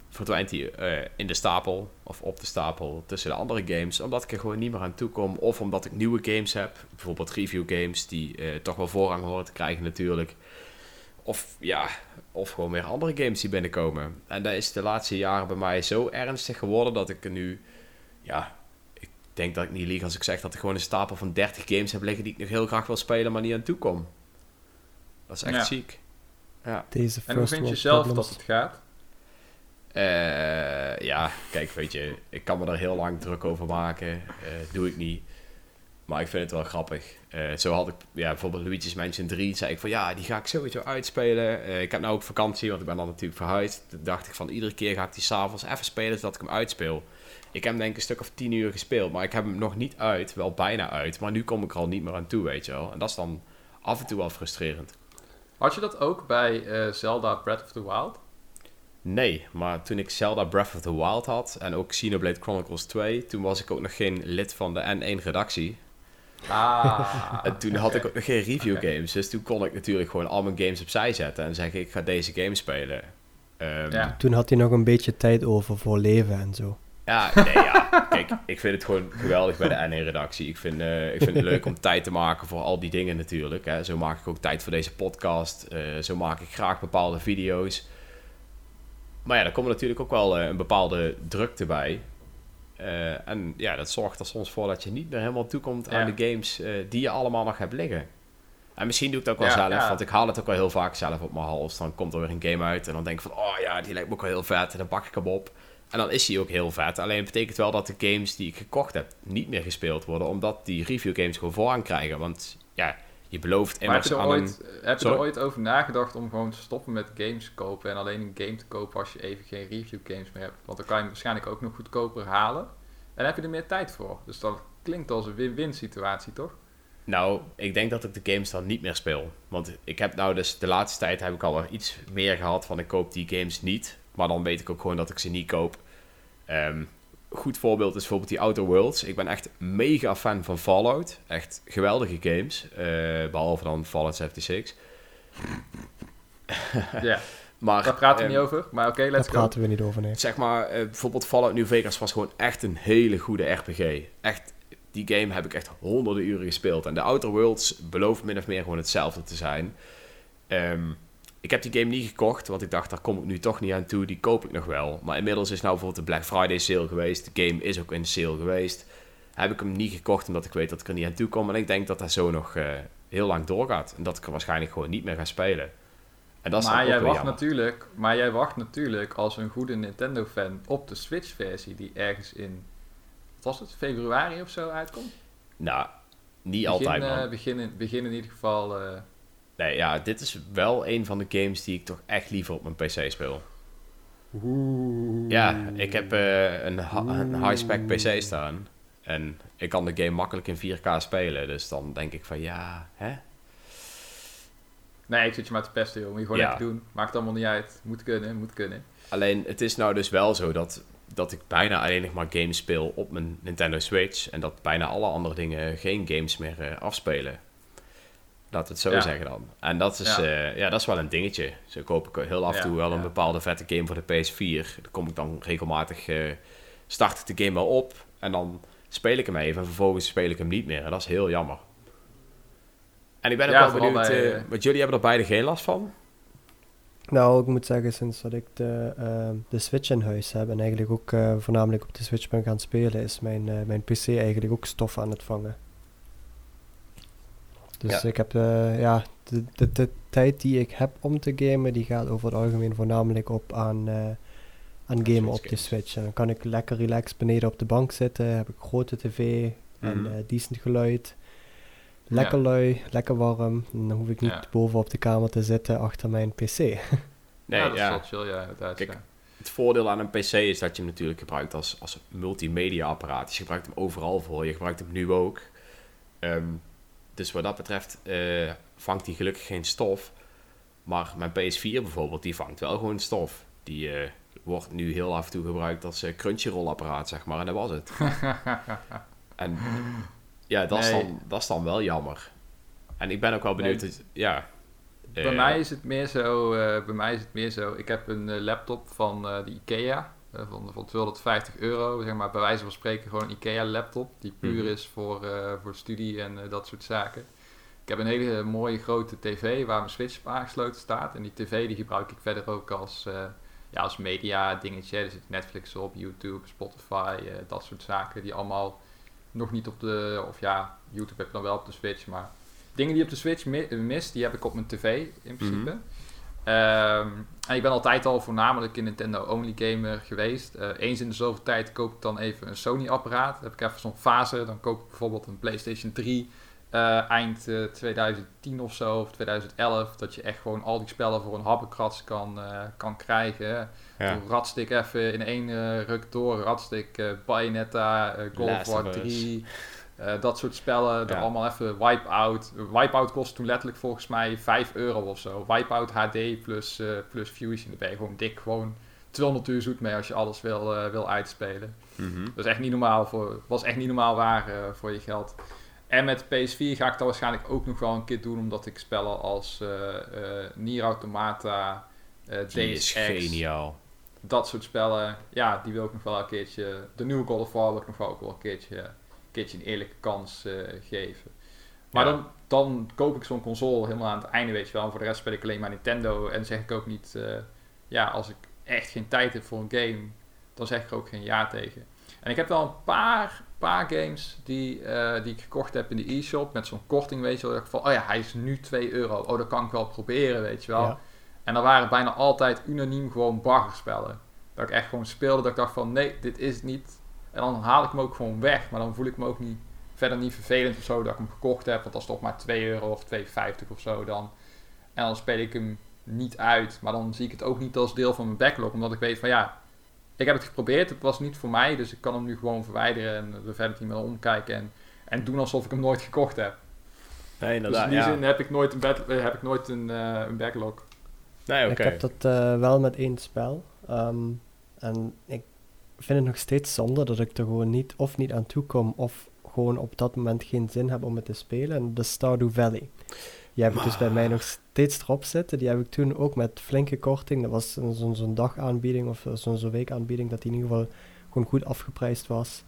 verdwijnt hij in de stapel of op de stapel tussen de andere games, omdat ik er gewoon niet meer aan toe kom. Of omdat ik nieuwe games heb, bijvoorbeeld review games, die toch wel voorrang horen te krijgen natuurlijk. Of ja, of gewoon weer andere games die binnenkomen. En dat is de laatste jaren bij mij zo ernstig geworden dat ik er nu, ja, ik denk dat ik niet lieg als ik zeg dat ik gewoon een stapel van 30 games heb liggen die ik nog heel graag wil spelen, maar niet aan toe kom. Dat is echt Ja. ziek. Ja. Deze En hoe vind je zelf problems. dat het gaat? Eh, ja, kijk, weet je, ik kan me daar heel lang druk over maken. Eh, doe ik niet. Maar ik vind het wel grappig. Eh, zo had ik, ja, bijvoorbeeld Luigi's Mansion 3, zei ik van ja, die ga ik sowieso uitspelen. Eh, ik heb nou ook vakantie, want ik ben dan natuurlijk verhuisd. Toen dacht ik van iedere keer ga ik die s'avonds even spelen, zodat ik hem uitspeel. Ik heb hem denk ik een stuk of 10 uur gespeeld, maar ik heb hem nog niet uit. Wel bijna uit, maar nu kom ik er al niet meer aan toe, weet je wel. En dat is dan af en toe wel frustrerend. Had je dat ook bij eh, Zelda Breath of the Wild? Nee, maar toen ik Zelda Breath of the Wild had en ook Xenoblade Chronicles 2, toen was ik ook nog geen lid van de N1-redactie. Ah. En toen had ik ook nog geen review games, dus toen kon ik natuurlijk gewoon al mijn games opzij zetten en zeggen ik ga deze game spelen. Ehm, Ja. Toen had hij nog een beetje tijd over voor leven en zo. Ja, nee, ja. Kijk, ik vind het gewoon geweldig bij de NE-redactie. Ik, vind, eh, ik vind het leuk om tijd te maken voor al die dingen natuurlijk. Hè. Zo maak ik ook tijd voor deze podcast. Eh, zo maak ik graag bepaalde video's. Maar ja, daar komt natuurlijk ook wel eh, een bepaalde drukte bij. Eh, en ja, dat zorgt er soms voor dat je niet meer helemaal toekomt aan Ja. de games eh, die je allemaal nog hebt liggen. En misschien doe ik het ook wel Ja, zelf, ja. want ik haal het ook wel heel vaak zelf op mijn hals. Dan komt er weer een game uit en dan denk ik van, oh ja, die lijkt me ook wel heel vet. En dan pak ik hem op. En dan is hij ook heel vet. Alleen betekent wel dat de games die ik gekocht heb niet meer gespeeld worden, omdat die review games gewoon voorrang krijgen. Want ja, je belooft Maar heb immers je, er aan ooit, een... heb je er ooit over nagedacht om gewoon te stoppen met games kopen en alleen een game te kopen als je even geen review games meer hebt? Want dan kan je hem waarschijnlijk ook nog goedkoper halen. En heb je er meer tijd voor. Dus dat klinkt als een win-win situatie, toch? Nou, ik denk dat ik de games dan niet meer speel. Want ik heb nou dus de laatste tijd heb ik al iets meer gehad van ik koop die games niet. Maar dan weet ik ook gewoon dat ik ze niet koop. Ehm, goed voorbeeld is bijvoorbeeld die Outer Worlds. Ik ben echt mega fan van Fallout. Echt geweldige games. eh, behalve dan Fallout 76. Ja, Maar, daar praten we ehm, niet over. Maar oké, Daar let's go. praten we niet over, nee. Zeg maar, eh, bijvoorbeeld Fallout New Vegas was gewoon echt een hele goede RPG. Echt, die game heb ik echt honderden uren gespeeld. En de Outer Worlds belooft min of meer gewoon hetzelfde te zijn. Ehm, ik heb die game niet gekocht, want ik dacht, daar kom ik nu toch niet aan toe. Die koop ik nog wel. Maar inmiddels is nou bijvoorbeeld de Black Friday sale geweest. De game is ook in de sale geweest. Heb ik hem niet gekocht, omdat ik weet dat ik er niet aan toe kom. En ik denk dat dat zo nog eh, heel lang doorgaat. En dat ik er waarschijnlijk gewoon niet meer ga spelen. En dat is maar, jij wacht jammer. natuurlijk, maar jij wacht natuurlijk als een goede Nintendo-fan op de Switch-versie die ergens in, wat was het, februari of zo uitkomt? Nou, niet Begin, altijd, man. begin, in, begin in ieder geval. eh, Nee, ja, dit is wel een van de games die ik toch echt liever op mijn PC speel. Ja, ik heb eh, een, een high-spec PC staan. En ik kan de game makkelijk in 4K spelen. Dus dan denk ik van ja, hè? Nee, ik zit je maar te pesten, joh. Moet je gewoon Ja. lekker doen. Maakt allemaal niet uit. Moet kunnen, moet kunnen. Alleen het is nou dus wel zo dat, dat ik bijna alleen nog maar games speel op mijn Nintendo Switch. En dat bijna alle andere dingen geen games meer eh, afspelen. Laten we het zo Ja. zeggen dan. En dat is, Ja. ja. ja, dat is wel een dingetje. Zo koop ik heel af en Ja, toe wel een bepaalde vette game voor de PS4. Dan kom ik dan regelmatig, eh, start ik de game wel op. En dan speel ik hem even en vervolgens speel ik hem niet meer. En dat is heel jammer. En ik ben ook Ja, wel benieuwd, bij, eh, eh, want jullie hebben er beide geen last van? Nou, ik moet zeggen, sinds dat ik de, ehm, de Switch in huis heb en eigenlijk ook eh, voornamelijk op de Switch ben gaan spelen, is mijn, eh, mijn PC eigenlijk ook stof aan het vangen. Dus Ja. ik heb, eh, ja, de, de, de tijd die ik heb om te gamen, die gaat over het algemeen voornamelijk op aan, eh, aan gamen op de. Switch. En dan kan ik lekker relaxed beneden op de bank zitten, heb ik grote tv en Mhm. eh, decent geluid. Lekker Ja. lui, lekker warm. En dan hoef ik niet Ja. boven op de kamer te zitten achter mijn PC. Nee, ja, dat ja. is wel chill, ja, inderdaad. Kijk, ja. Het voordeel aan een PC is dat je hem natuurlijk gebruikt als, als multimedia apparaat. Dus je gebruikt hem overal voor. Je gebruikt hem nu ook. Ehm, dus wat dat betreft eh, vangt hij gelukkig geen stof. Maar mijn PS4 bijvoorbeeld, die vangt wel gewoon stof. Die eh, wordt nu heel af en toe gebruikt als eh, Crunchyroll apparaat, zeg maar. En dat was het. en ja, dat, is dan, dat is dan wel jammer. En ik ben ook wel benieuwd. Nee. dat- ja, Bij mij is het meer zo, bij mij is het meer zo, ik heb een laptop van de Ikea, van, van 250 euro, zeg maar bij wijze van spreken gewoon een Ikea laptop, die puur Mhm. is voor, eh, voor studie en eh, dat soort zaken. Ik heb een hele mooie grote tv waar mijn Switch op aangesloten staat. En die tv die gebruik ik verder ook als, uh, ja, als media dingetje. Er zit Netflix op, YouTube, Spotify, dat soort zaken die allemaal nog niet op de... Of ja, YouTube heb je dan wel op de Switch, maar dingen die op de Switch mi mist, die heb ik op mijn tv in principe. Mm en ik ben altijd al voornamelijk een Nintendo-only gamer geweest. Uh, eens in de zoveel tijd koop ik dan even een Sony-apparaat. Dan heb ik even zo'n fase. Dan koop ik bijvoorbeeld een PlayStation 3 uh, eind 2010 eh, of zo, of 2011, dat je echt gewoon al die spellen voor een happenkrats kan, kan krijgen. Ja. Radstik even in één ruk door, Radstik, Bayonetta, Golf War 3, dat soort spellen. Ja. allemaal even Wipeout. Wipeout kost toen letterlijk volgens mij 5 euro of zo. Wipeout HD plus, plus Fusion, daar ben je gewoon dik gewoon 200 uur zoet mee als je alles wil, wil uitspelen. Mm -hmm. Dat is echt niet normaal voor, was echt niet normaal waar voor je geld. En met PS4 ga ik dat waarschijnlijk ook nog wel een keer doen, omdat ik spellen als uh, uh, Nier Automata, uh, Ex, geniaal. dat soort spellen, ja, die wil ik nog wel een keertje, de nieuwe God of War wil ik nog wel ook wel een keertje, keertje een eerlijke kans geven. Maar dan, dan koop ik zo'n console helemaal aan het einde, weet je wel. En voor de rest speel ik alleen maar Nintendo en zeg ik ook niet, ja, als ik echt geen tijd heb voor een game, dan zeg ik ook geen ja tegen. En ik heb wel een paar paar games die, uh, die ik gekocht heb in de e-shop met zo'n korting, weet je wel. Dat ik van, oh ja, hij is nu 2 euro. Oh, dat kan ik wel proberen, weet je wel. En dan waren bijna altijd unaniem gewoon baggerspellen. Dat ik echt gewoon speelde, dat ik dacht van, nee, dit is niet. En dan haal ik hem ook gewoon weg. Maar dan voel ik me ook niet, verder niet vervelend of zo dat ik hem gekocht heb. Want dat is toch maar 2 euro of 2,50 of zo dan. En dan speel ik hem niet uit. Maar dan zie ik het ook niet als deel van mijn backlog. Omdat ik weet van, ja, ik heb het geprobeerd, het was niet voor mij, dus ik kan hem nu gewoon verwijderen en er verder niet meer omkijken en, en doen alsof ik hem nooit gekocht heb. Nee, inderdaad. Dus in die zin heb ik nooit een, bad, eh, heb ik nooit een, uh, een backlog. Nee, oké. Ik heb dat uh, wel met één spel. Um, en ik vind het nog steeds zonde dat ik er gewoon niet of niet aan toe kom of gewoon op dat moment geen zin heb om het te spelen. En de Stardew Valley. Die heb ik dus bij mij nog steeds erop zitten. Die heb ik toen ook met flinke korting. Dat was zo'n zo dagaanbieding of zo'n zo weekaanbieding dat die in ieder geval gewoon goed afgeprijsd was.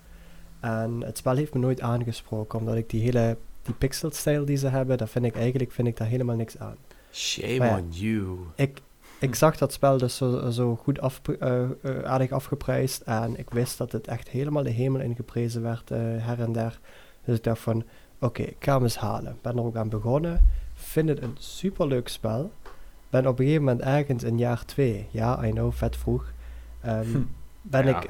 En het spel heeft me nooit aangesproken, omdat ik die hele die pixelstijl die ze hebben, daar vind ik eigenlijk vind ik daar helemaal niks aan. Shame on you. Ik, ik zag dat spel dus zo, zo goed af, uh, uh, aardig afgeprijsd en ik wist dat het echt helemaal de hemel ingeprezen werd uh, her en der. Dus ik dacht van, oké, okay, ik ga hem eens halen. Ben er ook aan begonnen vind het een superleuk spel. Ben op een gegeven moment ergens in jaar 2, ja, I know, vet vroeg, um, ben ik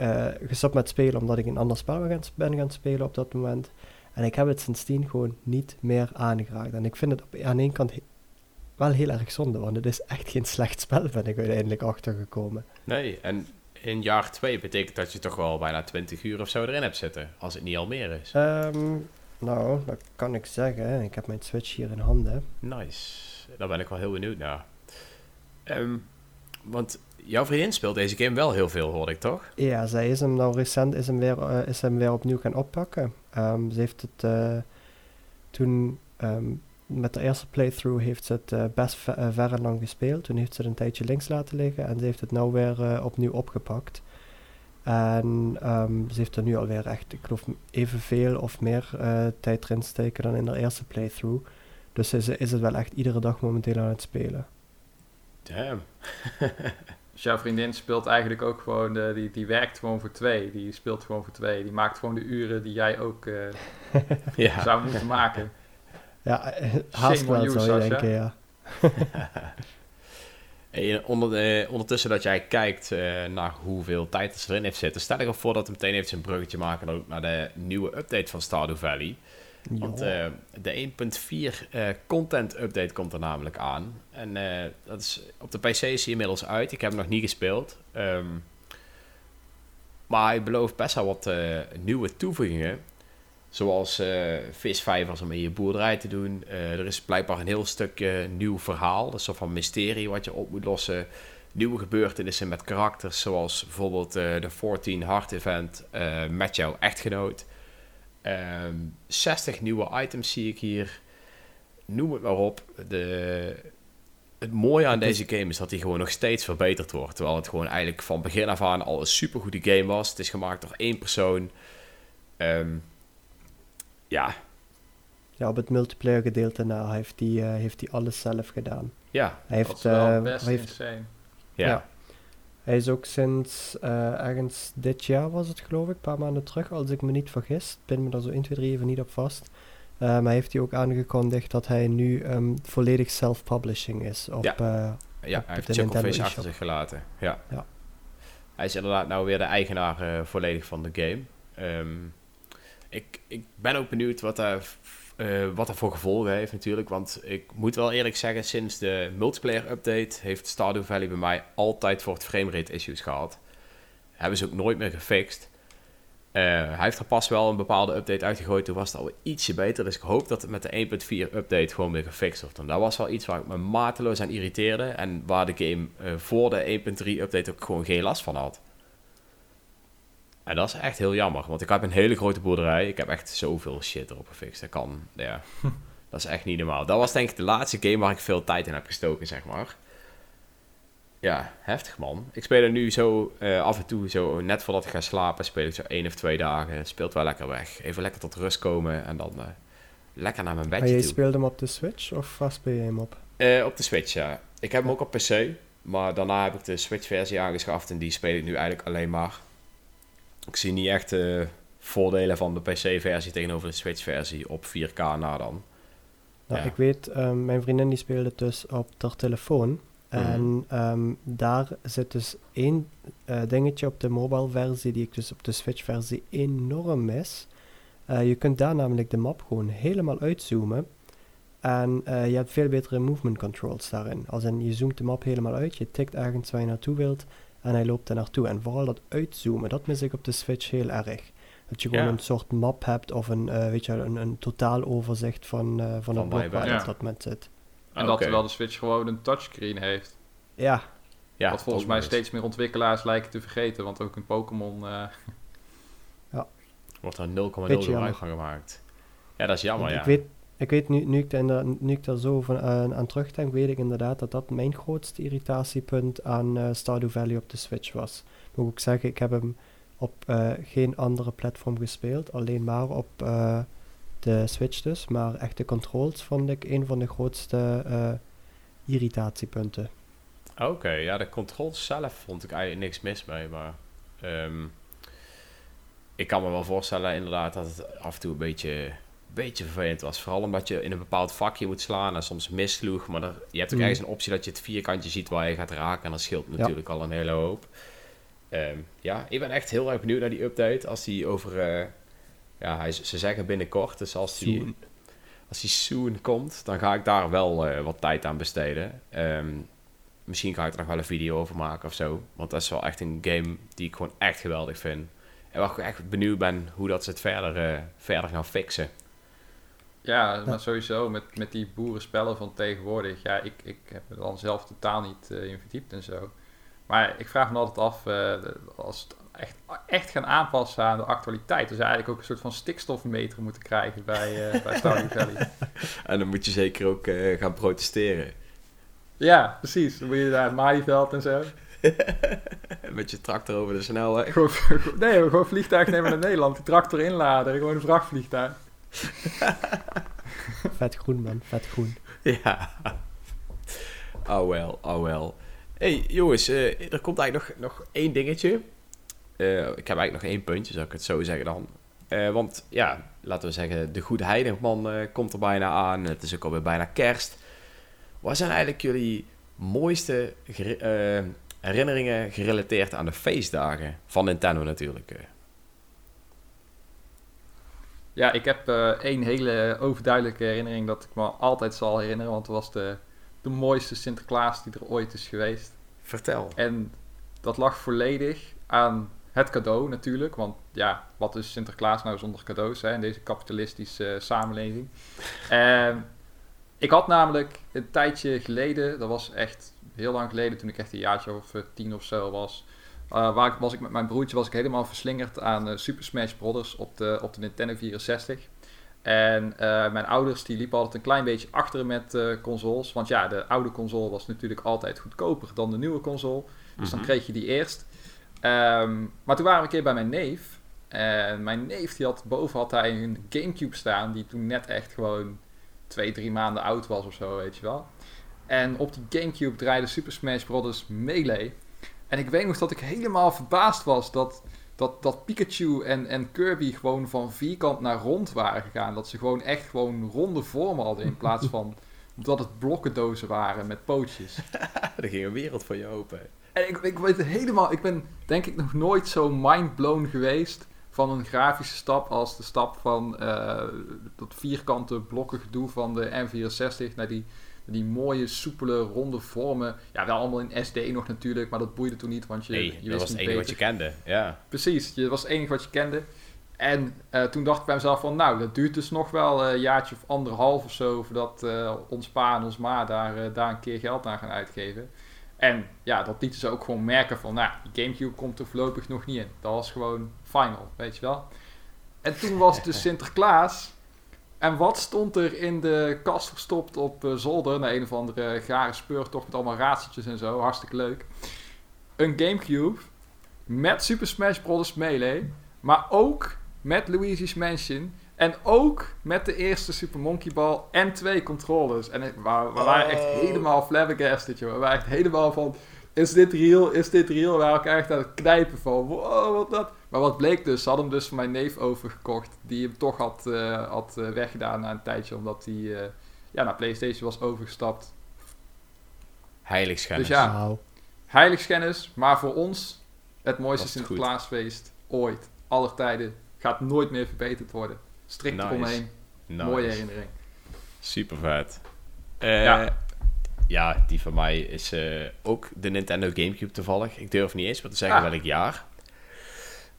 gestopt met spelen omdat ik een ander spel ben gaan spelen op dat moment. En ik heb het sindsdien gewoon niet meer aangeraakt. En ik vind het op, aan één kant wel heel erg zonde, want het is echt geen slecht spel, ben ik uiteindelijk achtergekomen. Nee, en in jaar 2 betekent dat je toch wel bijna 20 uur of zo erin hebt zitten, als het niet al meer is. Um, nou, dat kan ik zeggen. Ik heb mijn Switch hier in handen. Nice. Daar ben ik wel heel benieuwd naar. Um, want jouw vriendin speelt deze game wel heel veel, hoor ik toch? Ja, zij is hem nou recent is hem weer, uh, is hem weer opnieuw gaan oppakken. Um, ze heeft het uh, toen um, met de eerste playthrough heeft ze het uh, best ver en lang gespeeld. Toen heeft ze het een tijdje links laten liggen en ze heeft het nou weer opnieuw opgepakt. En um, ze heeft er nu alweer echt, ik geloof, evenveel of meer uh, tijd erin steken dan in haar eerste playthrough. Dus is, is het wel echt iedere dag momenteel aan het spelen. Damn. dus jouw vriendin speelt eigenlijk ook gewoon, de, die, die werkt gewoon voor twee. Die speelt gewoon voor twee. Die maakt gewoon de uren die jij ook uh, ja. zou moeten maken. Ja, haast wel zou je denken, ja. onder ondertussen dat jij kijkt uh, naar hoeveel tijd er erin heeft zitten, stel ik ervoor dat we meteen even een bruggetje maken naar de nieuwe update van Stardew Valley. Want uh, de 1.4 uh, eh, content update komt er namelijk aan. En dat is, op de PC is hij inmiddels uit. Ik heb hem nog niet gespeeld. Um, maar hij belooft best wel wat nieuwe toevoegingen. Zoals uh, visvijvers om in je boerderij te doen. Uh, er is blijkbaar een heel stukje nieuw verhaal. Dat is soort van mysterie wat je op moet lossen. Nieuwe gebeurtenissen met karakters. Zoals bijvoorbeeld de 14 Hard Event met jouw echtgenoot. 60 ehm, nieuwe items zie ik hier. Noem het maar op. De, het mooie aan deze game is dat hij gewoon nog steeds verbeterd wordt. Terwijl het gewoon eigenlijk van begin af aan al een supergoede game was. Het is gemaakt door één persoon. Um, ja, ja, op het multiplayer gedeelte na heeft hij heeft hij alles zelf gedaan. Ja, hij heeft, dat is wel best heeft, insane. Ja. ja. Hij is ook sinds ergens dit jaar was het geloof ik, een paar maanden terug, als ik me niet vergis. Pin me daar zo 1, 2, 3 even niet op vast. maar heeft hij ook aangekondigd dat hij nu um, volledig self-publishing is op, ja. ja, op hij heeft Chucklefish achter zich gelaten. Ja. ja. Hij is inderdaad nou weer de eigenaar uh, volledig van de game. Um, ik, ik ben ook benieuwd wat daar, uh, wat dat voor gevolgen heeft natuurlijk. Want ik moet wel eerlijk zeggen, sinds de multiplayer update heeft Stardew Valley bij mij altijd voor het framerate issues gehad. Hebben ze ook nooit meer gefixt. Uh, hij heeft er pas wel een bepaalde update uitgegooid. Toen was het al ietsje beter. Dus ik hoop dat het met de 1.4 update gewoon weer gefixt wordt. En dat was wel iets waar ik me mateloos aan irriteerde. En waar de game uh, voor de 1.3 update ook gewoon geen last van had. En dat is echt heel jammer. Want ik heb een hele grote boerderij. Ik heb echt zoveel shit erop gefixt. Dat kan, ja. dat is echt niet normaal. Dat was denk ik de laatste game waar ik veel tijd in heb gestoken, zeg maar. Ja, heftig man. Ik speel er nu zo uh, af en toe, zo net voordat ik ga slapen, speel ik zo één of twee dagen. Speelt wel lekker weg. Even lekker tot rust komen en dan uh, lekker naar mijn bedje maar je speelt hem op de Switch of waar speel je hem op? Uh, op de Switch, ja. Ik heb hem ook op PC, maar daarna heb ik de Switch-versie aangeschaft en die speel ik nu eigenlijk alleen maar. Ik zie niet echt de voordelen van de PC-versie tegenover de Switch-versie op 4K na dan. Nou, ja. ik weet, um, mijn vriendin die speelde dus op haar telefoon. En um, daar zit dus één uh, dingetje op de mobile versie die ik dus op de Switch versie enorm mis. Uh, je kunt daar namelijk de map gewoon helemaal uitzoomen. En uh, je hebt veel betere movement controls daarin. Als in, je zoomt de map helemaal uit, je tikt ergens waar je naartoe wilt en hij loopt er naartoe. En vooral dat uitzoomen, dat mis ik op de Switch heel erg. Dat je gewoon Ja. een soort map hebt of een, eh, weet je, wel, een, een totaal overzicht van, eh, van, Van het blok waar je Ja. op dat moment zit. En Oké. dat terwijl de Switch gewoon een touchscreen heeft. Ja, Ja, wat volgens mij steeds meer ontwikkelaars lijken te vergeten. Want ook een Pokémon... eh, Wordt er 0,0 Beetje gebruik van gemaakt. Ja, dat is jammer, Want ja. Ik weet, ik weet nu, nu, ik daar zo van, eh, aan terugdenk, weet ik inderdaad dat dat mijn grootste irritatiepunt aan eh, Stardew Valley op de Switch was. Moet ik zeggen, ik heb hem op eh, geen andere platform gespeeld, alleen maar op de Switch dus. Maar echt de controls vond ik een van de grootste irritatiepunten. Oké, ja, de controls zelf vond ik eigenlijk niks mis mee, maar... ehm, ik kan me wel voorstellen inderdaad dat het af en toe een beetje, beetje vervelend was. Vooral omdat je in een bepaald vakje moet slaan en soms missloeg. Maar er- je hebt ook Mm. ergens een optie dat je het vierkantje ziet waar je gaat raken. En dat scheelt natuurlijk al een hele hoop. Ehm, ja, ik ben echt heel erg benieuwd naar die update. Als die over... eh, ja, hij, ze zeggen binnenkort. Dus als die, Soon. als die soon komt, dan ga ik daar wel eh, wat tijd aan besteden. Ehm, misschien ga ik er nog wel een video over maken of zo. Want dat is wel echt een game die ik gewoon echt geweldig vind. En waar ik echt benieuwd ben hoe dat ze het verder, eh, verder gaan fixen. Ja, maar sowieso met, met die boerenspellen van tegenwoordig. Ja, ik, ik heb me dan zelf totaal niet eh, in verdiept en zo. Maar ik vraag me altijd af, eh, als het echt, echt gaan aanpassen aan de actualiteit. Dus eigenlijk ook een soort van stikstofmeter moeten krijgen bij, eh bij Stardew Valley. En dan moet je zeker ook gaan protesteren. Ja, precies. Dan moet je naar het Malieveld en zo. Met je tractor over de snelweg. Gewoon, nee, gewoon vliegtuig nemen naar Nederland. Die tractor inladen. Gewoon een vrachtvliegtuig. Vet groen man, vet groen. Ja. Oh wel, oh wel. hey, jongens, eh, er komt eigenlijk nog, nog één dingetje. Eh, ik heb eigenlijk nog één puntje, zou ik het zo zeggen dan. Eh, want ja, laten we zeggen, de Goede Heiligman komt er bijna aan. Het is ook alweer bijna kerst. Wat zijn eigenlijk jullie mooiste herinneringen gerelateerd aan de feestdagen? Van Nintendo natuurlijk. Ja, ik heb eh, één hele overduidelijke herinnering dat ik me altijd zal herinneren. Want het was de, de mooiste Sinterklaas die er ooit is geweest. Vertel. En dat lag volledig aan het cadeau natuurlijk. Want ja, wat is Sinterklaas nou zonder cadeaus hè, in deze kapitalistische eh, samenleving? Ehm, ik had namelijk een tijdje geleden, dat was echt heel lang geleden, toen ik echt een jaartje of eh, tien of zo was. Eh, waar ik, was ik met mijn broertje was ik helemaal verslingerd aan eh, Super Smash Bros. op de, op de Nintendo 64. En eh, mijn ouders die liepen altijd een klein beetje achter met consoles. Want ja, de oude console was natuurlijk altijd goedkoper dan de nieuwe console. Dus dan Mhm. kreeg je die eerst. Ehm, maar toen waren we een keer bij mijn neef. En mijn neef, die had, boven had hij een Gamecube staan, die toen net echt gewoon twee, drie maanden oud was of zo, weet je wel. En op die Gamecube draaide Super Smash Bros. Melee. En ik weet nog dat ik helemaal verbaasd was dat, dat, dat Pikachu en, en Kirby gewoon van vierkant naar rond waren gegaan. Dat ze gewoon echt gewoon ronde vormen hadden in plaats van dat het blokkendozen waren met pootjes. er ging een wereld voor je open. En ik, ik weet helemaal, ik ben denk ik nog nooit zo mindblown geweest van een grafische stap als de stap van uh, dat vierkante blokken gedoe van de N64 naar die, die mooie, soepele, ronde vormen. Ja, wel allemaal in SD nog natuurlijk, maar dat boeide toen niet, want je, nee, je dat was het enige wat je kende, ja. Precies, je was het enige wat je kende. En uh, toen dacht ik bij mezelf van, nou, dat duurt dus nog wel een jaartje of anderhalf of zo... voordat uh, ons pa en ons ma daar, daar een keer geld aan gaan uitgeven. En ja, dat lieten ze ook gewoon merken van, nou, die Gamecube komt er voorlopig nog niet in. Dat was gewoon final, weet je wel. En toen was dus Sinterklaas. En wat stond er in de kast verstopt op uh, zolder? Naar een of andere gare speurtocht met allemaal raadseltjes en zo. Hartstikke leuk. Een Gamecube met Super Smash Bros. Melee. Maar ook met Luigi's Mansion. En ook met de eerste Super Monkey Ball en twee controllers. En we, waren echt oh. helemaal flabbergasted, joh. We waren echt helemaal van... Is dit real? Is dit real? We waren elkaar echt aan het knijpen van... Wow, wat dat? Maar wat bleek dus? Ze hadden hem dus van mijn neef overgekocht. Die hem toch had, uh, had uh, weggedaan na een tijdje. Omdat hij uh, ja, naar Playstation was overgestapt. Heiligschennis. Dus ja, heiligschennis. Maar voor ons het mooiste Sinterklaasfeest ooit. Aller tijden. Gaat nooit meer verbeterd worden strikt nice. eromheen. Mooie herinnering. Super vet. Uh, ja. ja. die van mij is uh, ook de Nintendo Gamecube toevallig. Ik durf niet eens maar te zeggen ah. welk jaar.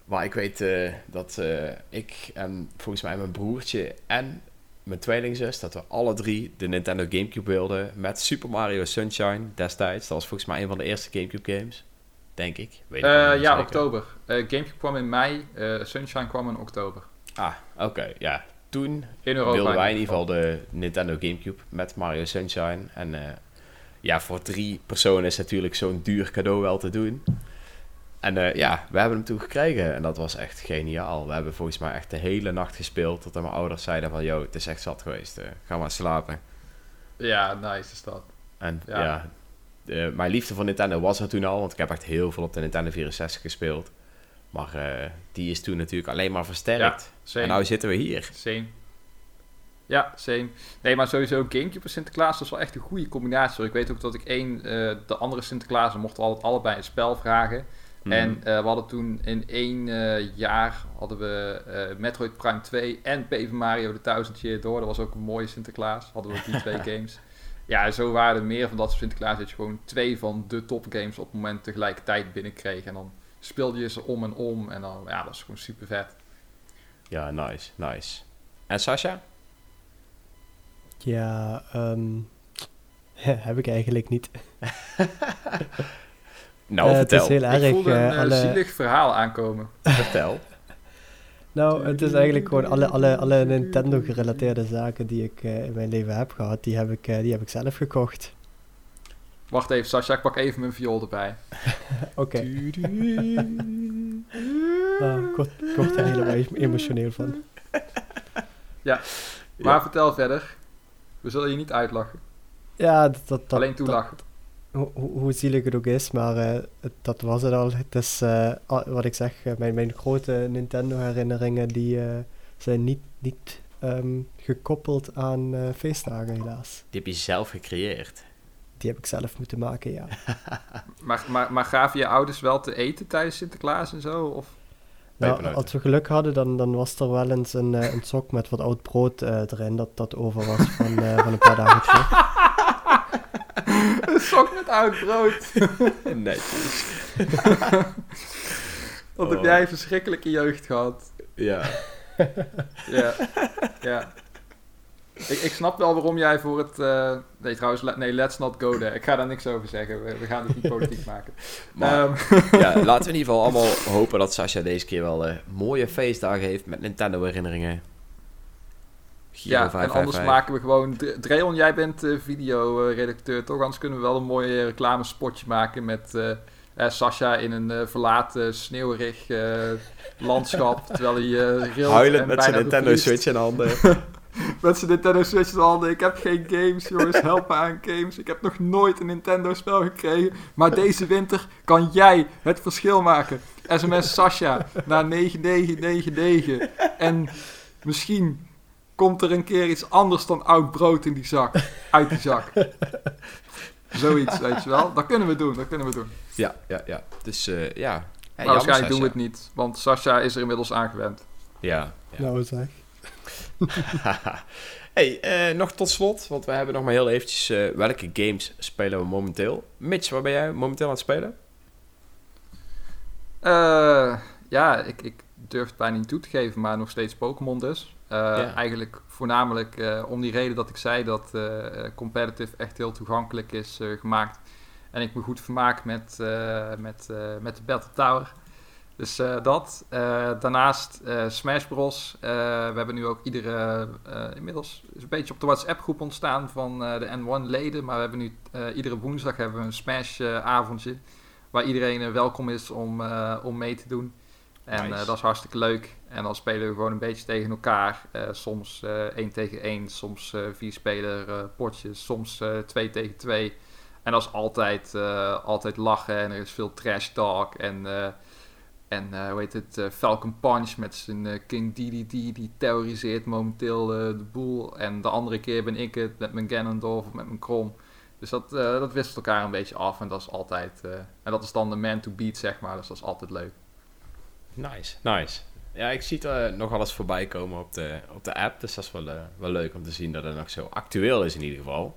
Maar ik weet uh, dat ik en volgens mij mijn broertje en mijn tweelingzus, dat we alle drie de Nintendo Gamecube wilden met Super Mario Sunshine destijds. Dat was volgens mij een van de eerste Gamecube games. Denk ik. Weet ik ja, zeker. oktober. Gamecube kwam in mei, Sunshine kwam in oktober. Ah, oké. Ja, toen wilden wij in ieder geval de Nintendo Gamecube met Mario Sunshine. En ja, voor drie personen is natuurlijk zo'n duur cadeau wel te doen. En uh, ja, we hebben hem toen gekregen en dat was echt geniaal. We hebben volgens mij echt de hele nacht gespeeld tot mijn ouders zeiden van... Yo, het is echt zat geweest, uh, ga maar slapen. Ja, nice is dat. En ja, ja mijn liefde voor Nintendo was er toen al, want ik heb echt heel veel op de Nintendo 64 gespeeld. Maar die is toen natuurlijk alleen maar versterkt. Ja, en nu zitten we hier. Same. Ja, same. Nee, maar sowieso Gamecube en Sinterklaas was wel echt een goede combinatie. Ik weet ook dat ik één, de andere Sinterklaas, mochten altijd allebei een spel vragen. Mm. En uh, we hadden toen in één jaar hadden we Metroid Prime 2 en Paper Mario de 1000 Year Door. Dat was ook een mooie Sinterklaas. Hadden we die twee games. Ja, zo waren er meer van dat soort Sinterklaas dat je gewoon twee van de top games op het moment tegelijkertijd binnenkreeg. En dan speelde je ze om en om. En dan, ja, dat is gewoon super vet. Ja, nice, nice. En Sasha? Ja, um, heb ik eigenlijk niet. nou, uh, vertel. Het is heel erg, ik voelde een uh, alle... zielig verhaal aankomen. vertel. nou, het is eigenlijk gewoon alle, alle, alle Nintendo-gerelateerde zaken die ik uh, in mijn leven heb gehad, die heb ik, die heb ik zelf gekocht. Wacht even, Sascha, ik pak even mijn viool erbij. Oké. ah, ik word er helemaal emotioneel van. Ja, maar vertel verder. We zullen je niet uitlachen. Ja, dat... dat Alleen toelachen. Hoe, hoe zielig het ook is, maar uh, dat was het al. Het is, uh, wat ik zeg, uh, mijn, mijn grote Nintendo-herinneringen, die zijn niet, niet um, gekoppeld aan feestdagen, helaas. Die heb je zelf gecreëerd die heb ik zelf moeten maken, ja. maar, maar, maar gaven je ouders wel te eten tijdens Sinterklaas en zo? Of? Nou, als we geluk hadden, dan, dan was er wel eens een, een sok met wat oud brood uh, erin dat, dat over was van, uh, van een paar dagen terug. een sok met oud brood. Netjes. Wat oh. heb jij een verschrikkelijke jeugd gehad? Ja. ja. Ja. Ik, ik snap wel waarom jij voor het... Uh, nee, trouwens, nee, let's not go there. Ik ga daar niks over zeggen. We, we gaan het niet politiek maken. Maar, um. ja, laten we in ieder geval allemaal hopen dat Sasha deze keer wel uh, mooie feestdagen heeft met Nintendo-herinneringen. Ja, en anders maken we gewoon... Dreon, jij bent uh, videoredacteur, toch? Anders kunnen we wel een mooi reclamespotje maken met... uh, Sasha in een verlaten, sneeuwrig landschap, terwijl hij uh, Huilend met zijn Nintendo Switch in handen. met zijn Nintendo Switch in handen. Ik heb geen games, jongens. Help me aan games. Ik heb nog nooit een Nintendo spel gekregen. Maar deze winter kan jij het verschil maken. SMS Sasha naar 9999. En misschien komt er een keer iets anders dan oud brood in die zak. Uit die zak. Zoiets, weet je wel. Dat kunnen we doen, dat kunnen we doen. Ja, ja, ja. Dus uh, ja. maar waarschijnlijk doen we het niet, want Sasha is er inmiddels aangewend. Ja. ja. Nou, zeg. hey, uh, nog tot slot, want we hebben nog maar heel eventjes... Uh, welke games spelen we momenteel? Mitch, waar ben jij momenteel aan het spelen? ja, ik, ik durf het bijna niet toe te geven, maar nog steeds Pokémon dus. Uh, Eigenlijk voornamelijk uh, om die reden dat ik zei dat uh, competitive echt heel toegankelijk is gemaakt. En ik me goed vermaak met, met, met de Battle Tower. Dus dat. daarnaast Smash Bros. we hebben nu ook iedere, inmiddels is een beetje op de WhatsApp groep ontstaan van de N1 leden. Maar we hebben nu iedere woensdag hebben we een Smash avondje. Waar iedereen welkom is om, om mee te doen. En dat is hartstikke leuk. En dan spelen we gewoon een beetje tegen elkaar. Uh, soms eh, 1 tegen 1, soms uh, vier speler potjes, soms 2 tegen 2. En dat is altijd, altijd lachen en er is veel trash talk. En, en hoe heet het, Falcon Punch met zijn King DDD, die terroriseert momenteel de boel. En de andere keer ben ik het met mijn Ganondorf of met mijn Krom. Dus dat, dat wisselt elkaar een beetje af en dat is altijd... en dat is dan de man to beat, zeg maar. Dus dat is altijd leuk. Nice, nice. Ja, ik zie er nog alles voorbij komen op de, op de app. Dus dat is wel, uh, wel leuk om te zien dat het nog zo actueel is in ieder geval.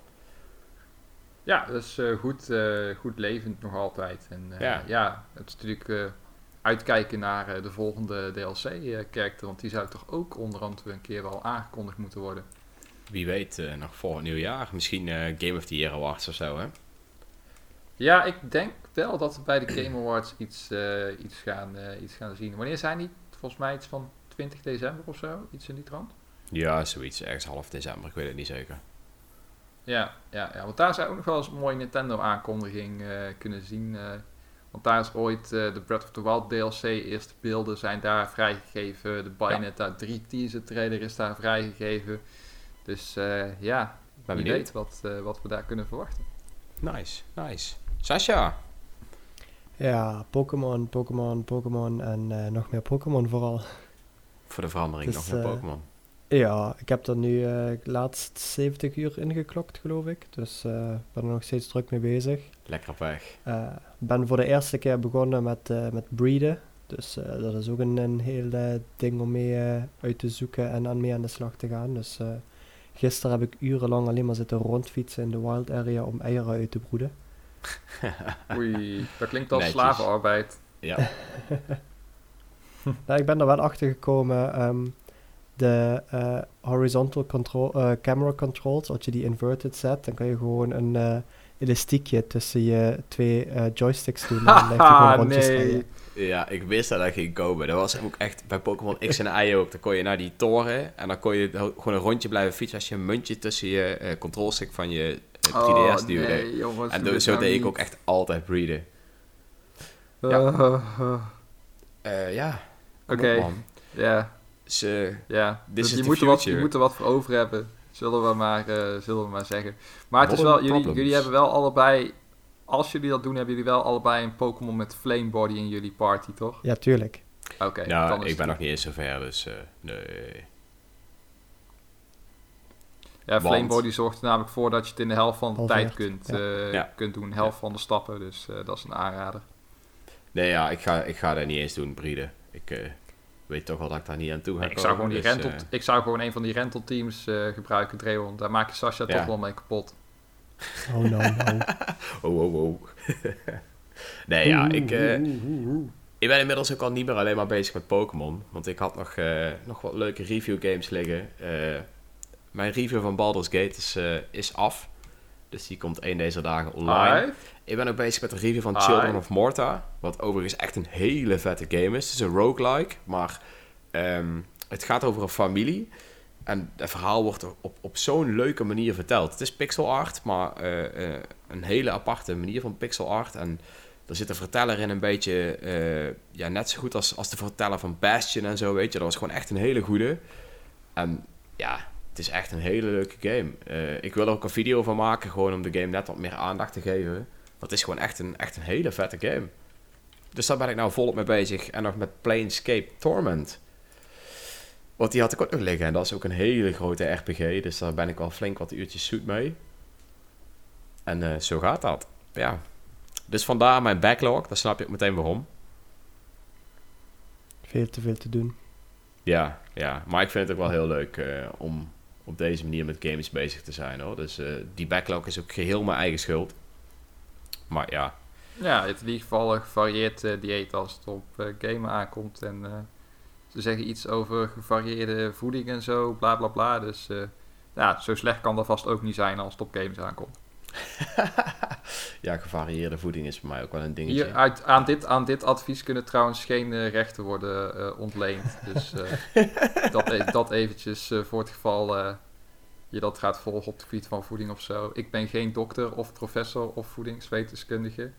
Ja, dat is uh, goed, uh, goed levend nog altijd. En ja. ja, het is natuurlijk uitkijken naar de volgende DLC-karakter. want die zou toch ook onder andere een keer wel aangekondigd moeten worden. Wie weet, nog voor het nieuwjaar. Misschien Game of the Year Awards of zo, hè? Ja, ik denk wel dat we bij de Game Awards iets, iets, gaan, iets gaan zien. Wanneer zijn die volgens mij iets van 20 december of zo, iets in die trant. Ja, zoiets, ergens half december, ik weet het niet zeker. Ja, ja, ja want daar zou ook nog wel eens een mooie Nintendo-aankondiging uh, kunnen zien. Uh, want daar is ooit uh, de Breath of the Wild DLC, eerste beelden zijn daar vrijgegeven. De Bayonetta ja. 3 teaser trailer is daar vrijgegeven. Dus ja, ben wie weet wat, wat we daar kunnen verwachten. Nice, nice. Sasha, ja, Pokémon, Pokémon, Pokémon en uh, nog meer Pokémon vooral. Voor de verandering nog meer uh, Pokémon. Ja, ik heb er nu uh, laatst 70 uur ingeklokt, geloof ik. Dus ik ben er nog steeds druk mee bezig. Lekker op weg. ben voor de eerste keer begonnen met, met breeden. Dus dat is ook een, een heel ding om mee uit te zoeken en aan mee aan de slag te gaan. Dus gisteren heb ik urenlang alleen maar zitten rondfietsen in de wild area om eieren uit te broeden. Oei, dat klinkt als slavenarbeid. Ja. nou, ik ben er wel achter gekomen. Um, de uh, horizontal control, uh, camera controls, als je die inverted zet, dan kan je gewoon een uh, elastiekje tussen je twee joysticks doen. En dan leg je gewoon rondjes nee. Ja, ik wist dat dat ging komen. Dat was ook echt bij Pokémon X en Y ook. Dan kon je naar die toren en dan kon je gewoon een rondje blijven fietsen als je een muntje tussen je uh, controlstick van je 3DS duwde. Oh, nee, jongens, en zo deed ik ook echt altijd breeden. Ja. Uh, ja. Oké. Ja. Ze, ja. Dus je, moet er wat, je moet er wat voor over hebben. Zullen we maar, uh, zullen we maar zeggen. Maar het is wel, jullie, jullie hebben wel allebei als jullie dat doen, hebben jullie wel allebei een Pokémon met Flame Body in jullie party, toch? Ja, tuurlijk. Oké. Okay, nou, ik ben nog niet eens zover, dus uh, nee. Ja, Flame Body zorgt er namelijk voor dat je het in de helft van de tijd kunt, uh, ja. kunt doen. Helft van de stappen, dus uh, dat is een aanrader. Nee, ja, ik ga, ik ga dat niet eens doen, Bride. Ik weet toch wel dat ik daar niet aan toe ga ik zou gewoon die dus, rental, Ik zou gewoon een van die rental-teams gebruiken, Dreon. Daar maak je Sasha toch wel mee kapot. Oh no, no. oh, oh, oh. nee, ja, ik, uh, ik ben inmiddels ook al niet meer alleen maar bezig met Pokémon. Want ik had nog, uh, nog wat leuke review games liggen. Uh, mijn review van Baldur's Gate is, is af. Dus die komt één deze dagen online. Ik ben ook bezig met een review van Children of Morta. Wat overigens echt een hele vette game is. Het is een roguelike, maar um, het gaat over een familie en het verhaal wordt op, op zo'n leuke manier verteld. Het is pixel art, maar uh, uh, een hele aparte manier van pixel art. En Er zit een verteller in een beetje, eh, ja, net zo goed als, als de verteller van Bastion en zo, weet je. Dat was gewoon echt een hele goede. En ja, het is echt een hele leuke game. Eh, ik wil er ook een video van maken, gewoon om de game net wat meer aandacht te geven. Dat is gewoon echt een, echt een hele vette game. Dus daar ben ik nou volop mee bezig. En nog met Planescape Torment. Want die had ik ook nog liggen. En dat is ook een hele grote RPG. Dus daar ben ik wel flink wat uurtjes zoet mee. En uh, zo gaat dat. Ja. Dus vandaar mijn backlog. Dan snap je ook meteen waarom. Veel te veel te doen. Ja, ja. Maar ik vind het ook wel heel leuk uh, om op deze manier met games bezig te zijn. Hoor. Dus uh, die backlog is ook geheel mijn eigen schuld. Maar ja. Ja, in ieder geval een gevarieerd uh, dieet als het op uh, gamen aankomt. En ze zeggen iets over gevarieerde voeding en zo, bla bla bla. Dus ja, zo slecht kan dat vast ook niet zijn als het op games aankomt. ja, gevarieerde voeding is voor mij ook wel een dingetje. Hier, uit, aan, dit, aan dit advies kunnen trouwens geen rechten worden ontleend. Dus dat, e dat eventjes voor het geval je dat gaat volgen op het gebied van voeding of zo. Ik ben geen dokter of professor of voedingswetenskundige,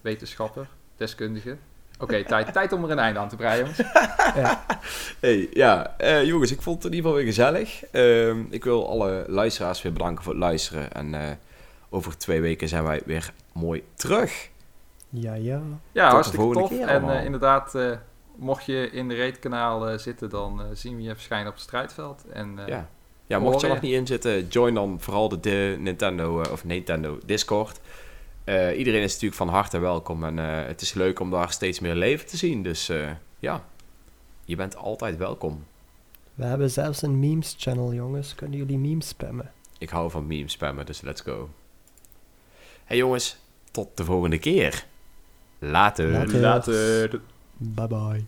wetenschapper, deskundige. Oké, okay, tijd, tijd om er een einde aan te breien. ja. Hey, ja, uh, jongens, ik vond het in ieder geval weer gezellig. Uh, ik wil alle luisteraars weer bedanken voor het luisteren. En uh, over twee weken zijn wij weer mooi terug. Ja, ja. Ja, Tot hartstikke tof. en uh, inderdaad, mocht je in de reetkanaal zitten, dan zien we je verschijnen op het strijdveld. En, ja. Ja, mocht je er nog niet in zitten, join dan vooral de, de Nintendo, of Nintendo Discord. Uh, iedereen is natuurlijk van harte welkom en uh, het is leuk om daar steeds meer leven te zien. Dus uh, ja, je bent altijd welkom. We hebben zelfs een memes channel, jongens. Kunnen jullie memes spammen? Ik hou van memes spammen, dus let's go. Hey jongens, tot de volgende keer. Later. Later. Later. Bye bye.